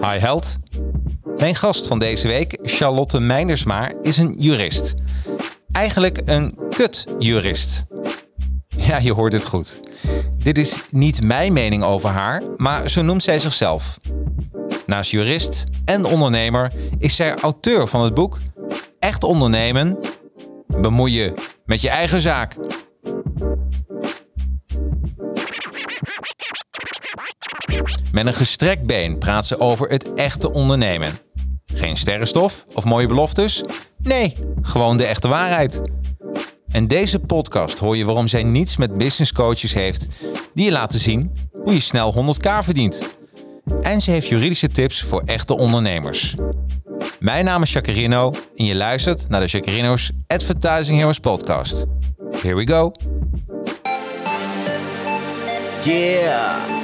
Hi held. Mijn gast van deze week, Charlotte Meindersma, is een jurist. Eigenlijk een kut-jurist. Ja, je hoort het goed. Dit is niet mijn mening over haar, maar zo noemt zij zichzelf. Naast jurist en ondernemer is zij auteur van het boek Echt ondernemen, bemoeien met je eigen zaak. Met een gestrekt been praat ze over het echte ondernemen. Geen sterrenstof of mooie beloftes? Nee, gewoon de echte waarheid. In deze podcast hoor je waarom zij niets met business coaches heeft die je laten zien hoe je snel 100k verdient. En ze heeft juridische tips voor echte ondernemers. Mijn naam is Jacarino en je luistert naar de Jacarino's Advertising Heroes podcast. Here we go. Yeah,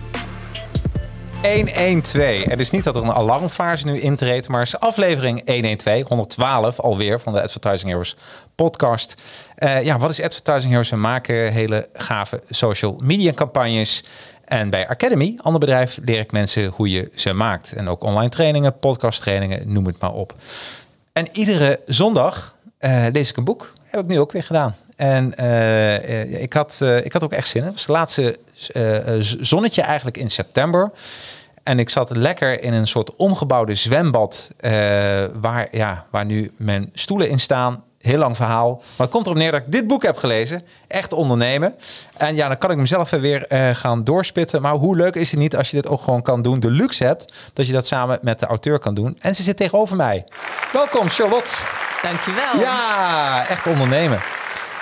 112. Het is niet dat er een alarmfase nu intreedt, maar is aflevering 112, 112 alweer van de Advertising Heroes podcast. Eh, ja, wat is Advertising Heroes? We maken hele gave social media campagnes. En bij Academy, ander bedrijf, leer ik mensen hoe je ze maakt. En ook online trainingen, podcast trainingen, noem het maar op. En iedere zondag uh, lees ik een boek. Heb ik nu ook weer gedaan. En uh, ik, had, ik had ook echt zin in. Het was het laatste zonnetje eigenlijk in september. En ik zat lekker in een soort omgebouwde zwembad. waar, ja, waar nu mijn stoelen in staan. Heel lang verhaal. Maar het komt erop neer dat ik dit boek heb gelezen. Echt ondernemen. En ja, dan kan ik mezelf weer gaan doorspitten. Maar hoe leuk is het niet als je dit ook gewoon kan doen. De luxe hebt dat je dat samen met de auteur kan doen. En ze zit tegenover mij. Welkom Charlotte. Dankjewel. Ja, echt ondernemen.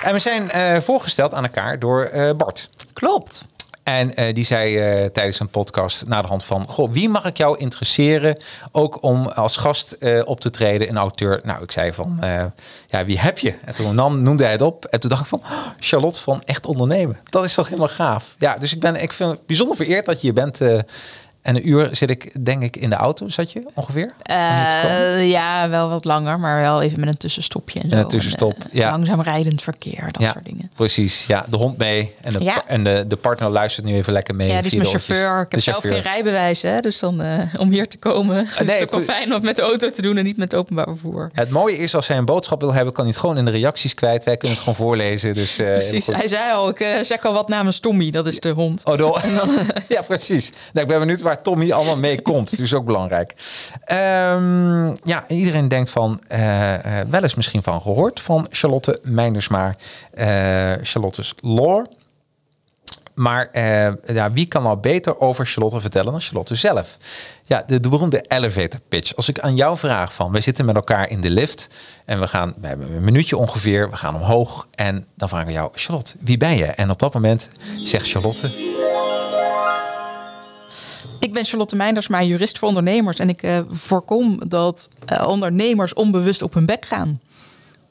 En we zijn uh, voorgesteld aan elkaar door Bart. Klopt. En uh, die zei tijdens een podcast na de hand van... Goh, wie mag ik jou interesseren ook om als gast op te treden, een auteur? Nou, ik zei van, ja, wie heb je? En toen nam, noemde hij het op. En toen dacht ik van, oh, Charlotte van Echt Ondernemen. Dat is toch helemaal gaaf. Ja, dus ik, ben, ik vind het bijzonder vereerd dat je hier bent... En een uur zit ik, denk ik, in de auto, zat je ongeveer? Uh, ja, wel wat langer, maar wel even met een tussenstopje. En, en een tussenstop, en, ja. Langzaam rijdend verkeer, dat ja, soort dingen. Precies, ja. De hond mee en de, Ja. en de, de partner luistert nu even lekker mee. Ja, die is mijn chauffeur. Ik heb zelf geen rijbewijs, hè, dus dan eh, om hier te komen is nee, het ook wel fijn om met de auto te doen en niet met openbaar vervoer. Het mooie is, als hij een boodschap wil hebben, kan hij het gewoon in de reacties kwijt. Wij kunnen het gewoon voorlezen. Dus, eh, Precies, hij zei al, ik eh, zeg al wat namens Tommy, dat is de hond. Oh, ja, precies. Nou, ik ben benieuwd waar Tommy allemaal mee komt. Is ook belangrijk. Ehm, ja, iedereen denkt van, eh, eh, wel eens misschien van gehoord van Charlotte Meindersma. eh Charlotte's Lore. Maar eh, ja, wie kan nou beter over Charlotte vertellen dan Charlotte zelf? Ja, de, de beroemde elevator pitch. Als ik aan jou vraag van, wij zitten met elkaar in de lift en we gaan, we hebben een minuutje ongeveer, we gaan omhoog en dan ik aan jou, Charlotte, wie ben je? En op dat moment zegt Charlotte, Ik ben Charlotte Meinders, maar jurist voor ondernemers. En ik eh, voorkom dat eh, ondernemers onbewust op hun bek gaan.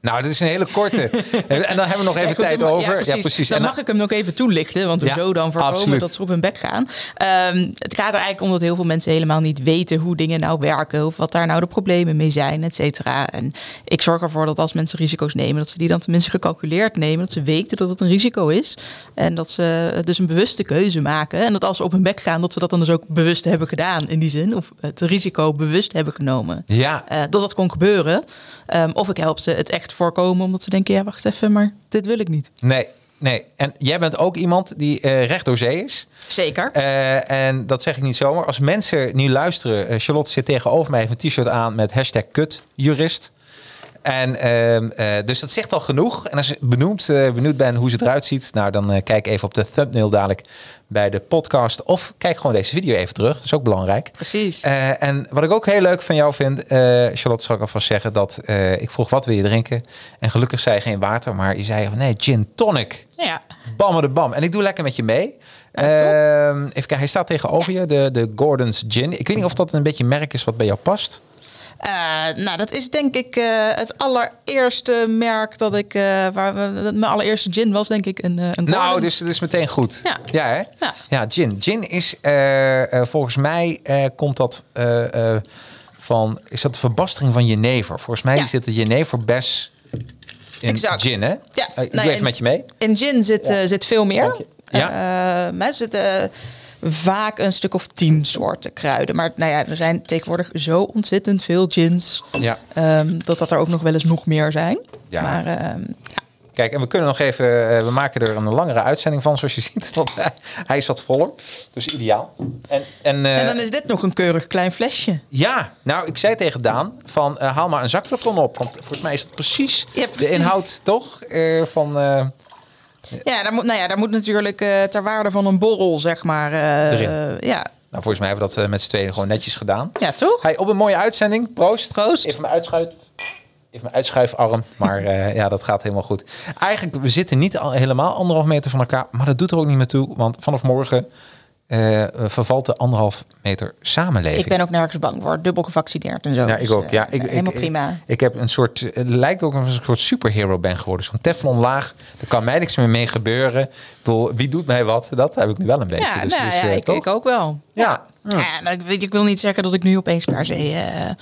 Nou, dit is een hele korte. en dan hebben we nog even Ja, goed, tijd over. Ja, precies. Dan En mag ik hem nog even toelichten. Want Ja, hoezo dan voorkomen absoluut. dat ze op hun bek gaan? Ehm, het gaat er eigenlijk om dat heel veel mensen helemaal niet weten hoe dingen nou werken. Of wat daar nou de problemen mee zijn, et cetera. En ik zorg ervoor dat als mensen risico's nemen, dat ze die dan tenminste gecalculeerd nemen. Dat ze weten dat het een risico is. En dat ze dus een bewuste keuze maken. En dat als ze op hun bek gaan, dat ze dat dan dus ook bewust hebben gedaan in die zin. Of het risico bewust hebben genomen. Ja, Eh, dat dat kon gebeuren. Ehm, of ik help ze het echt voorkomen, omdat ze denken: ja, wacht even, maar dit wil ik niet. nee. nee. En jij bent ook iemand die eh, recht door zee is. Zeker. Eh, en dat zeg ik niet zomaar. Als mensen nu luisteren, eh, Charlotte zit tegenover mij, heeft een t-shirt aan met hashtag kutjurist. En ehm, eh, dus dat zegt al genoeg. En als je benoemd, eh, benieuwd bent hoe ze eruit ziet, nou dan eh, kijk even op de thumbnail dadelijk bij de podcast. Of kijk gewoon deze video even terug. Dat is ook belangrijk. Precies. En wat ik ook heel leuk van jou vind, Charlotte, zal ik alvast zeggen dat ik vroeg wat wil je drinken? En gelukkig zei je geen water, maar je zei nee, gin tonic. ja. Bammen de bam. En ik doe lekker met je mee. Ehm, even kijken, hij staat tegenover je, de, de Gordon's Gin. Ik weet niet of dat een beetje merk is wat bij jou past. Eh, nou, dat is denk ik eh, het allereerste merk dat ik... eh, waar dat mijn allereerste gin was, denk ik, een, een Nou, dus het is meteen goed. Ja. Ja, hè? Ja. ja gin. Gin is volgens mij komt dat van, is dat de verbastering van jenever? Volgens mij Ja. zit de jeneverbes in Exact. gin, hè? Ja. Ik Nou, doe even en- met je mee. In gin zit, zit veel meer. Ja. Zitten eh, vaak een stuk of tien soorten kruiden. Maar nou ja, er zijn tegenwoordig zo ontzettend veel gins... Ja. ehm, dat dat er ook nog wel eens nog meer zijn. Ja. Maar ehm, ja, Kijk, en we kunnen nog even, eh, we maken er een langere uitzending van, zoals je ziet. Want hij, hij is wat voller. Dus ideaal. En, en, eh, en dan is dit nog een keurig klein flesje. ja, nou, ik zei tegen Daan van eh, haal maar een zakflacon op. Want volgens mij is het precies, Ja, precies. de inhoud toch eh, van... Ja, daar moet, nou ja, daar moet natuurlijk eh, ter waarde van een borrel, zeg maar. eh, ja. nou, volgens mij hebben we dat eh, met z'n tweeën gewoon netjes gedaan. ja, toch? Hey, op een mooie uitzending. Proost. Proost. Even mijn uitschuif. Even mijn uitschuifarm. Maar ja, dat gaat helemaal goed. Eigenlijk, we zitten niet al, helemaal anderhalf meter van elkaar. Maar dat doet er ook niet meer toe. Want vanaf morgen eh, vervalt de anderhalf meter samenleving. Ik ben ook nergens bang voor. Dubbel gevaccineerd en zo. Ja, Dus, ik ook. eh, Ja, ik, helemaal ik, prima. Ik, ik heb een soort, het lijkt ook een soort superhero ben geworden. Zo'n teflon laag. Er kan mij niks meer mee gebeuren. Ik bedoel, wie doet mij wat? Dat heb ik nu wel een beetje. ja, dus, nou, dus, ja ik, ik ook wel. Ja. Ja, ja nou, ik, wil niet zeggen dat ik nu opeens per se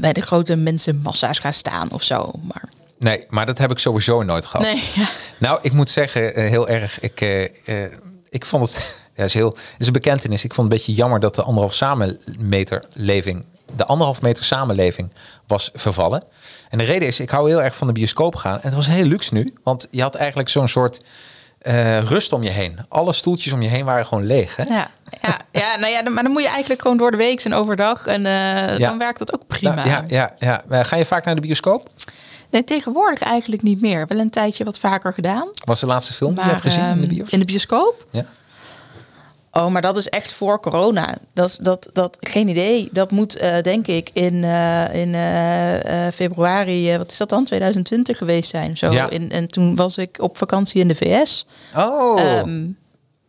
bij de grote mensenmassa's ga staan of zo. Maar Nee, maar dat heb ik sowieso nooit gehad. nee, ja. Nou, ik moet zeggen, heel erg. Ik, ik vond het. Ja, is heel. Is een bekentenis. Ik vond het een beetje jammer dat de anderhalf samenmeter leving. De anderhalf meter samenleving was vervallen. En de reden is, ik hou heel erg van de bioscoop gaan. En het was heel luxe nu. Want je had eigenlijk zo'n soort eh, rust om je heen. Alle stoeltjes om je heen waren gewoon leeg. Hè? Ja, ja, ja, nou ja, dan- maar dan moet je eigenlijk gewoon door de week en overdag. En eh, Ja. dan werkt dat ook prima. Nou, ja, ja, ja. Maar Ga je vaak naar de bioscoop? Nee, tegenwoordig eigenlijk niet meer. Wel een tijdje wat vaker gedaan. Was de laatste film die je hebt gezien in de ehm, bios? in de bioscoop? Ja. Oh, maar dat is echt voor corona. Dat, is- dat, dat, geen idee. Dat moet, eh, denk ik, in, eh, in eh, februari, wat is dat dan, 2020 geweest zijn. Zo. Ja. In, en toen was ik op vakantie in de VS. Oh, Ehm,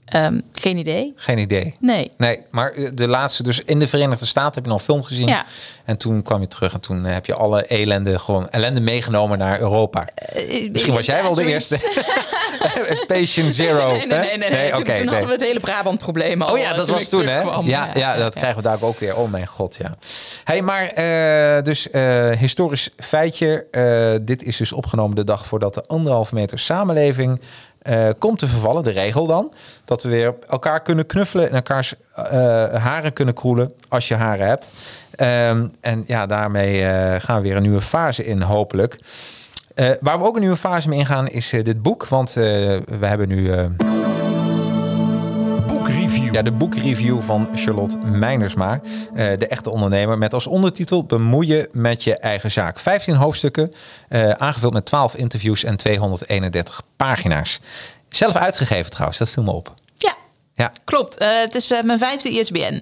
ehm, geen idee. geen idee. Nee. Nee, maar de laatste, dus in de Verenigde Staten heb je nog een film gezien. Ja. En toen kwam je terug en toen heb je alle ellende, gewoon ellende meegenomen naar Europa. Misschien was jij wel de eerste. Patient Zero. Nee, nee, nee. nee, nee. Toen, hadden we het hele Brabant-probleem al. Oh ja, eh, dat was ik toen, hè? Ja, ja, dat krijgen we daar ook weer. Oh mijn god, ja. hey, maar eh, dus eh, historisch feitje. Eh, dit is dus opgenomen de dag voordat de anderhalf meter samenleving eh, komt te vervallen. De regel dan. Dat we weer elkaar kunnen knuffelen en elkaars eh, haren kunnen kroelen als je haren hebt. Ehm, en ja, daarmee eh, gaan we weer een nieuwe fase in, hopelijk. Eh, waar we ook een nieuwe fase mee ingaan is eh, dit boek. Want eh, we hebben nu... eh, Boekreview. ja, de boekreview van Charlotte Meinersma, eh, de echte ondernemer, met als ondertitel Bemoeien met je eigen zaak. 15 hoofdstukken, eh, aangevuld met 12 interviews en 231 pagina's. Zelf uitgegeven trouwens, dat viel me op. Ja, Ja, klopt. Eh, het is mijn vijfde ISBN.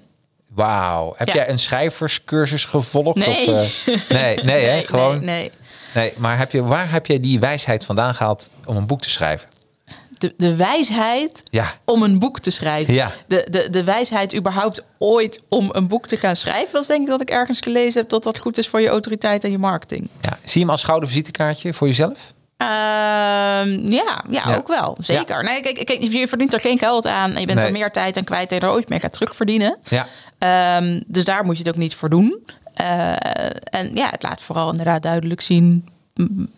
wauw. Heb Ja. jij een schrijverscursus gevolgd? Nee. Of, eh, nee, nee, hè? gewoon. Nee, nee. Nee, maar heb je, waar heb jij die wijsheid vandaan gehaald om een boek te schrijven? De, de wijsheid Ja. om een boek te schrijven. Ja. De, de, de wijsheid überhaupt ooit om een boek te gaan schrijven... was denk ik dat ik ergens gelezen heb... dat dat goed is voor je autoriteit en je marketing. Ja. Zie je hem als gouden visitekaartje voor jezelf? Ehm, ja, ja, Ja. ook wel. Zeker. Nee, kijk, kijk, je verdient er geen geld aan... en je bent Nee. er meer tijd aan kwijt... en je er ooit mee gaat terugverdienen. Ja. Ehm, dus daar moet je het ook niet voor doen. Eh, en ja, het laat vooral inderdaad duidelijk zien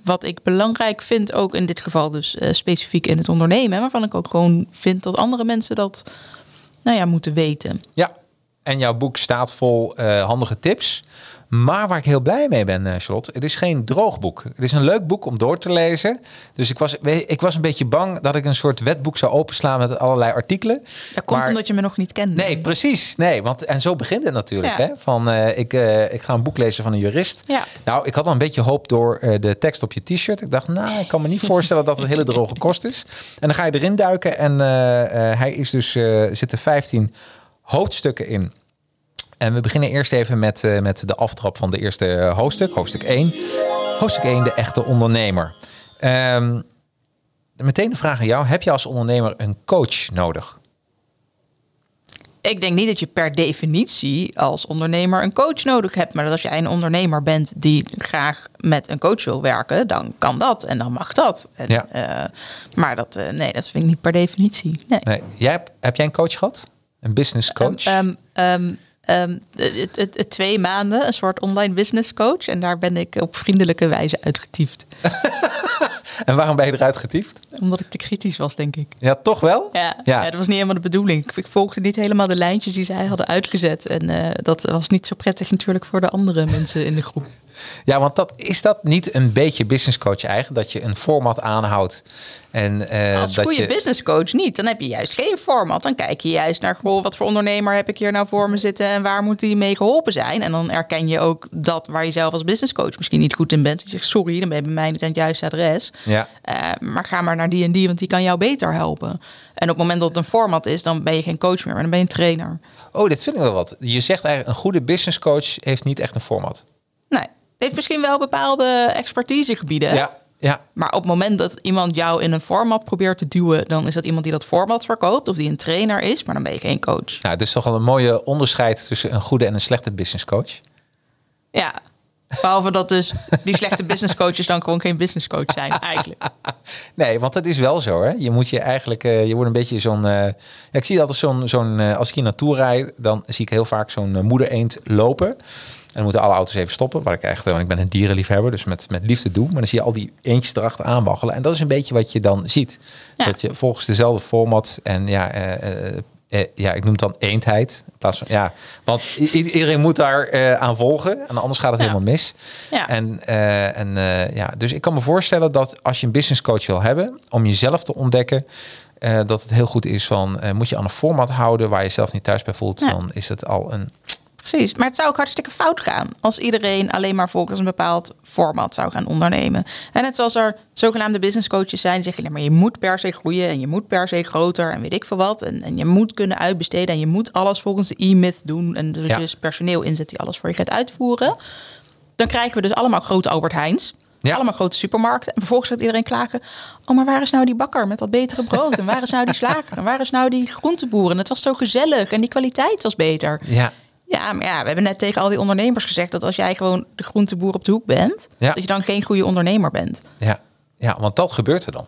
wat ik belangrijk vind, ook in dit geval dus eh, specifiek in het ondernemen, waarvan ik ook gewoon vind dat andere mensen dat nou ja, moeten weten. Ja. En jouw boek staat vol eh, handige tips. Maar waar ik heel blij mee ben, eh, Charlotte, het is geen droog boek. Het is een leuk boek om door te lezen. Dus ik was, ik was een beetje bang dat ik een soort wetboek zou openslaan met allerlei artikelen. Dat komt Maar- omdat je me nog niet kent. Nee, precies. Nee, want en zo begint het natuurlijk. Ja. Hè? Van, eh, ik, eh, ik ga een boek lezen van een jurist. Ja. Nou, ik had al een beetje hoop door de tekst op je t-shirt. Ik dacht, nou, ik kan me niet voorstellen dat het hele droge kost is. En dan ga je erin duiken. En hij is dus, zitten 15 hoofdstukken in. En we beginnen eerst even met, eh, met de aftrap van de eerste eh, hoofdstuk. Hoofdstuk 1. Hoofdstuk 1, de echte ondernemer. Ehm, meteen een vraag aan jou. Heb je als ondernemer een coach nodig? Ik denk niet dat je per definitie als ondernemer een coach nodig hebt. Maar dat als jij een ondernemer bent die graag met een coach wil werken, dan kan dat en dan mag dat. En, Ja. eh, maar dat, nee, dat vind ik niet per definitie. Nee. Nee. Jij, heb jij een coach gehad? Een business coach? Ehm, ehm, ehm, het, het, het twee maanden, een soort online business coach. En daar ben ik op vriendelijke wijze uitgetiefd. en waarom ben je eruit getiefd? Omdat ik te kritisch was, denk ik. Ja, toch wel? Ja, Ja. ja. dat was niet helemaal de bedoeling. Ik, ik volgde niet helemaal de lijntjes die zij hadden uitgezet. En eh, dat was niet zo prettig natuurlijk voor de andere mensen in de groep. Ja, want dat, is dat niet een beetje business coach eigen? Dat je een format aanhoudt. En, eh, Als dat goede je, business coach niet. Dan heb je juist geen format. Dan kijk je juist naar, goh, wat voor ondernemer heb ik hier nou voor me zitten en waar moet die mee geholpen zijn? En dan erken je ook dat waar je zelf als business coach misschien niet goed in bent. Je zegt, sorry, dan ben je bij mij niet aan het juiste adres. Ja. Eh, maar ga maar naar die en die, want die kan jou beter helpen. En op het moment dat het een format is, dan ben je geen coach meer, maar dan ben je een trainer. Oh, dit vind ik wel wat. Je zegt eigenlijk, een goede business coach heeft niet echt een format. Heeft misschien wel bepaalde expertisegebieden. Ja, ja. Maar op het moment dat iemand jou in een format probeert te duwen, dan is dat iemand die dat format verkoopt of die een trainer is, maar dan ben je geen coach. Nou, dus toch wel een mooie onderscheid tussen een goede en een slechte business coach. Ja. Behalve dat dus die slechte business coaches dan gewoon geen business coach zijn, eigenlijk. Nee, want het is wel zo, hè. Je moet je eigenlijk, eh, je wordt een beetje zo'n... eh, ja, ik zie altijd zo'n, zo'n eh, als ik hier naartoe rijd, dan zie ik heel vaak zo'n moeder eend lopen. En dan moeten alle auto's even stoppen, waar ik echt, want ik ben een dierenliefhebber, dus met, met liefde doe. Maar dan zie je al die eentjes erachter aanwaggelen. En dat is een beetje wat je dan ziet. Ja. Dat je volgens dezelfde format en ja, eh, ja, ik noem het dan eendheid. In plaats van, ja, want iedereen moet daar eh, aan volgen. En anders gaat het Ja. helemaal mis. Ja. En, eh, en ja, dus ik kan me voorstellen dat als je een business coach wil hebben, om jezelf te ontdekken, dat het heel goed is van, moet je aan een format houden waar je zelf niet thuis bij voelt, Ja. dan is het al een... Precies, maar het zou ook hartstikke fout gaan als iedereen alleen maar volgens een bepaald format zou gaan ondernemen. En net zoals er zogenaamde business coaches zijn, die zeggen, ja, maar je moet per se groeien en je moet per se groter en weet ik veel wat. En, en je moet kunnen uitbesteden en je moet alles volgens de e-myth doen. En dus, Ja. dus personeel inzet die alles voor je gaat uitvoeren. Dan krijgen we dus allemaal grote Albert Heijns. Ja. Allemaal grote supermarkten. En vervolgens gaat iedereen klagen. Oh, maar waar is nou die bakker met dat betere brood? En waar is nou die slager? En waar is nou die groenteboer? En het was zo gezellig en die kwaliteit was beter. Ja, Ja, maar ja, we hebben net tegen al die ondernemers gezegd dat als jij gewoon de groenteboer op de hoek bent, Ja. dat je dan geen goede ondernemer bent. ja, ja, want dat gebeurt er dan.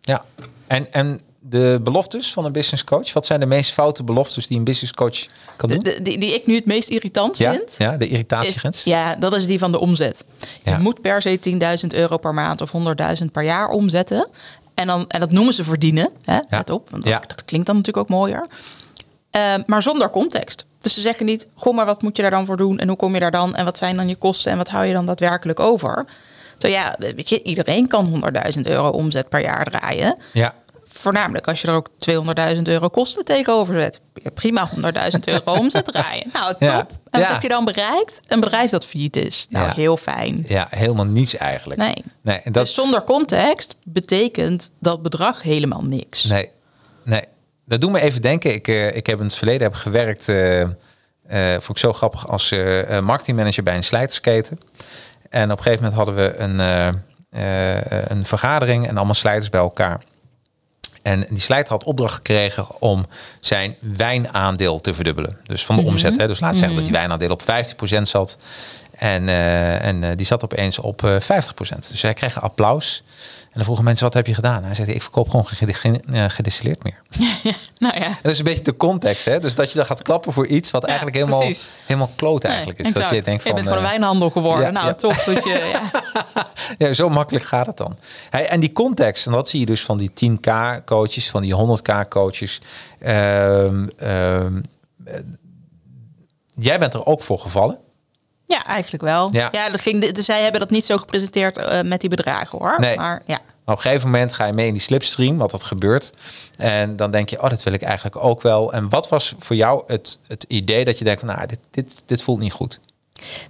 Ja, en, en de beloftes van een business coach, wat zijn de meest foute beloftes die een business coach kan doen? de- die, die ik nu het meest irritant ja, vind. ja, de Is, irritatiegrens. ja, dat is die van de omzet. Ja. Je moet per se 10.000 euro per maand of 100.000 per jaar omzetten. En, dan, en dat noemen ze verdienen. Hè? Let op, want dat klinkt dan natuurlijk ook mooier. Eh, maar zonder context. Dus ze zeggen niet, goh, maar wat moet je daar dan voor doen? En hoe kom je daar dan? En wat zijn dan je kosten? En wat hou je dan daadwerkelijk over? Zo ja, weet je, iedereen kan 100.000 euro omzet per jaar draaien. Ja, Voornamelijk als je er ook 200.000 euro kosten tegenover zet. Prima 100.000 euro omzet draaien. Nou, top. Ja. En wat Ja. heb je dan bereikt? Een bedrijf dat failliet is. Nou, Ja. heel fijn. ja, helemaal niets eigenlijk. Nee. nee en dat, Dus zonder context betekent dat bedrag helemaal niks. Nee, nee. Dat doet me even denken. Ik, eh, ik heb in het verleden heb gewerkt, eh, vond ik zo grappig, als marketingmanager bij een slijtersketen. En op een gegeven moment hadden we een, een vergadering en allemaal slijters bij elkaar. En die slijter had opdracht gekregen om zijn wijnaandeel te verdubbelen. Dus van de omzet. Hè. Dus laat zeggen dat die wijnaandeel op 15% zat. En, eh, en eh, die zat opeens op eh 50%. Dus hij kreeg applaus. En dan vroegen mensen, wat heb je gedaan? Hij zei, ik verkoop gewoon gedistilleerd meer. Nou ja. En dat is een beetje de context. Hè? Dus dat je dan gaat klappen voor iets wat Ja, eigenlijk helemaal, precies. helemaal kloot eigenlijk is. Dat je denkt van, bent gewoon een wijnhandel geworden. ja, nou, ja. toch. Dat je, ja. Ja, zo makkelijk gaat het dan. Hey, en die context, en dat zie je dus van die 10k coaches, van die 100k coaches. Ehm, ehm, eh, jij bent er ook voor gevallen. Ja, eigenlijk wel. Ja. Ja, dat ging, dus zij hebben dat niet zo gepresenteerd eh, met die bedragen hoor. Nee. Maar ja. Maar op een gegeven moment ga je mee in die slipstream, wat dat gebeurt. En dan denk je, oh, dat wil ik eigenlijk ook wel. En wat was voor jou het, het idee dat je denkt, van, nou, dit, dit, dit voelt niet goed?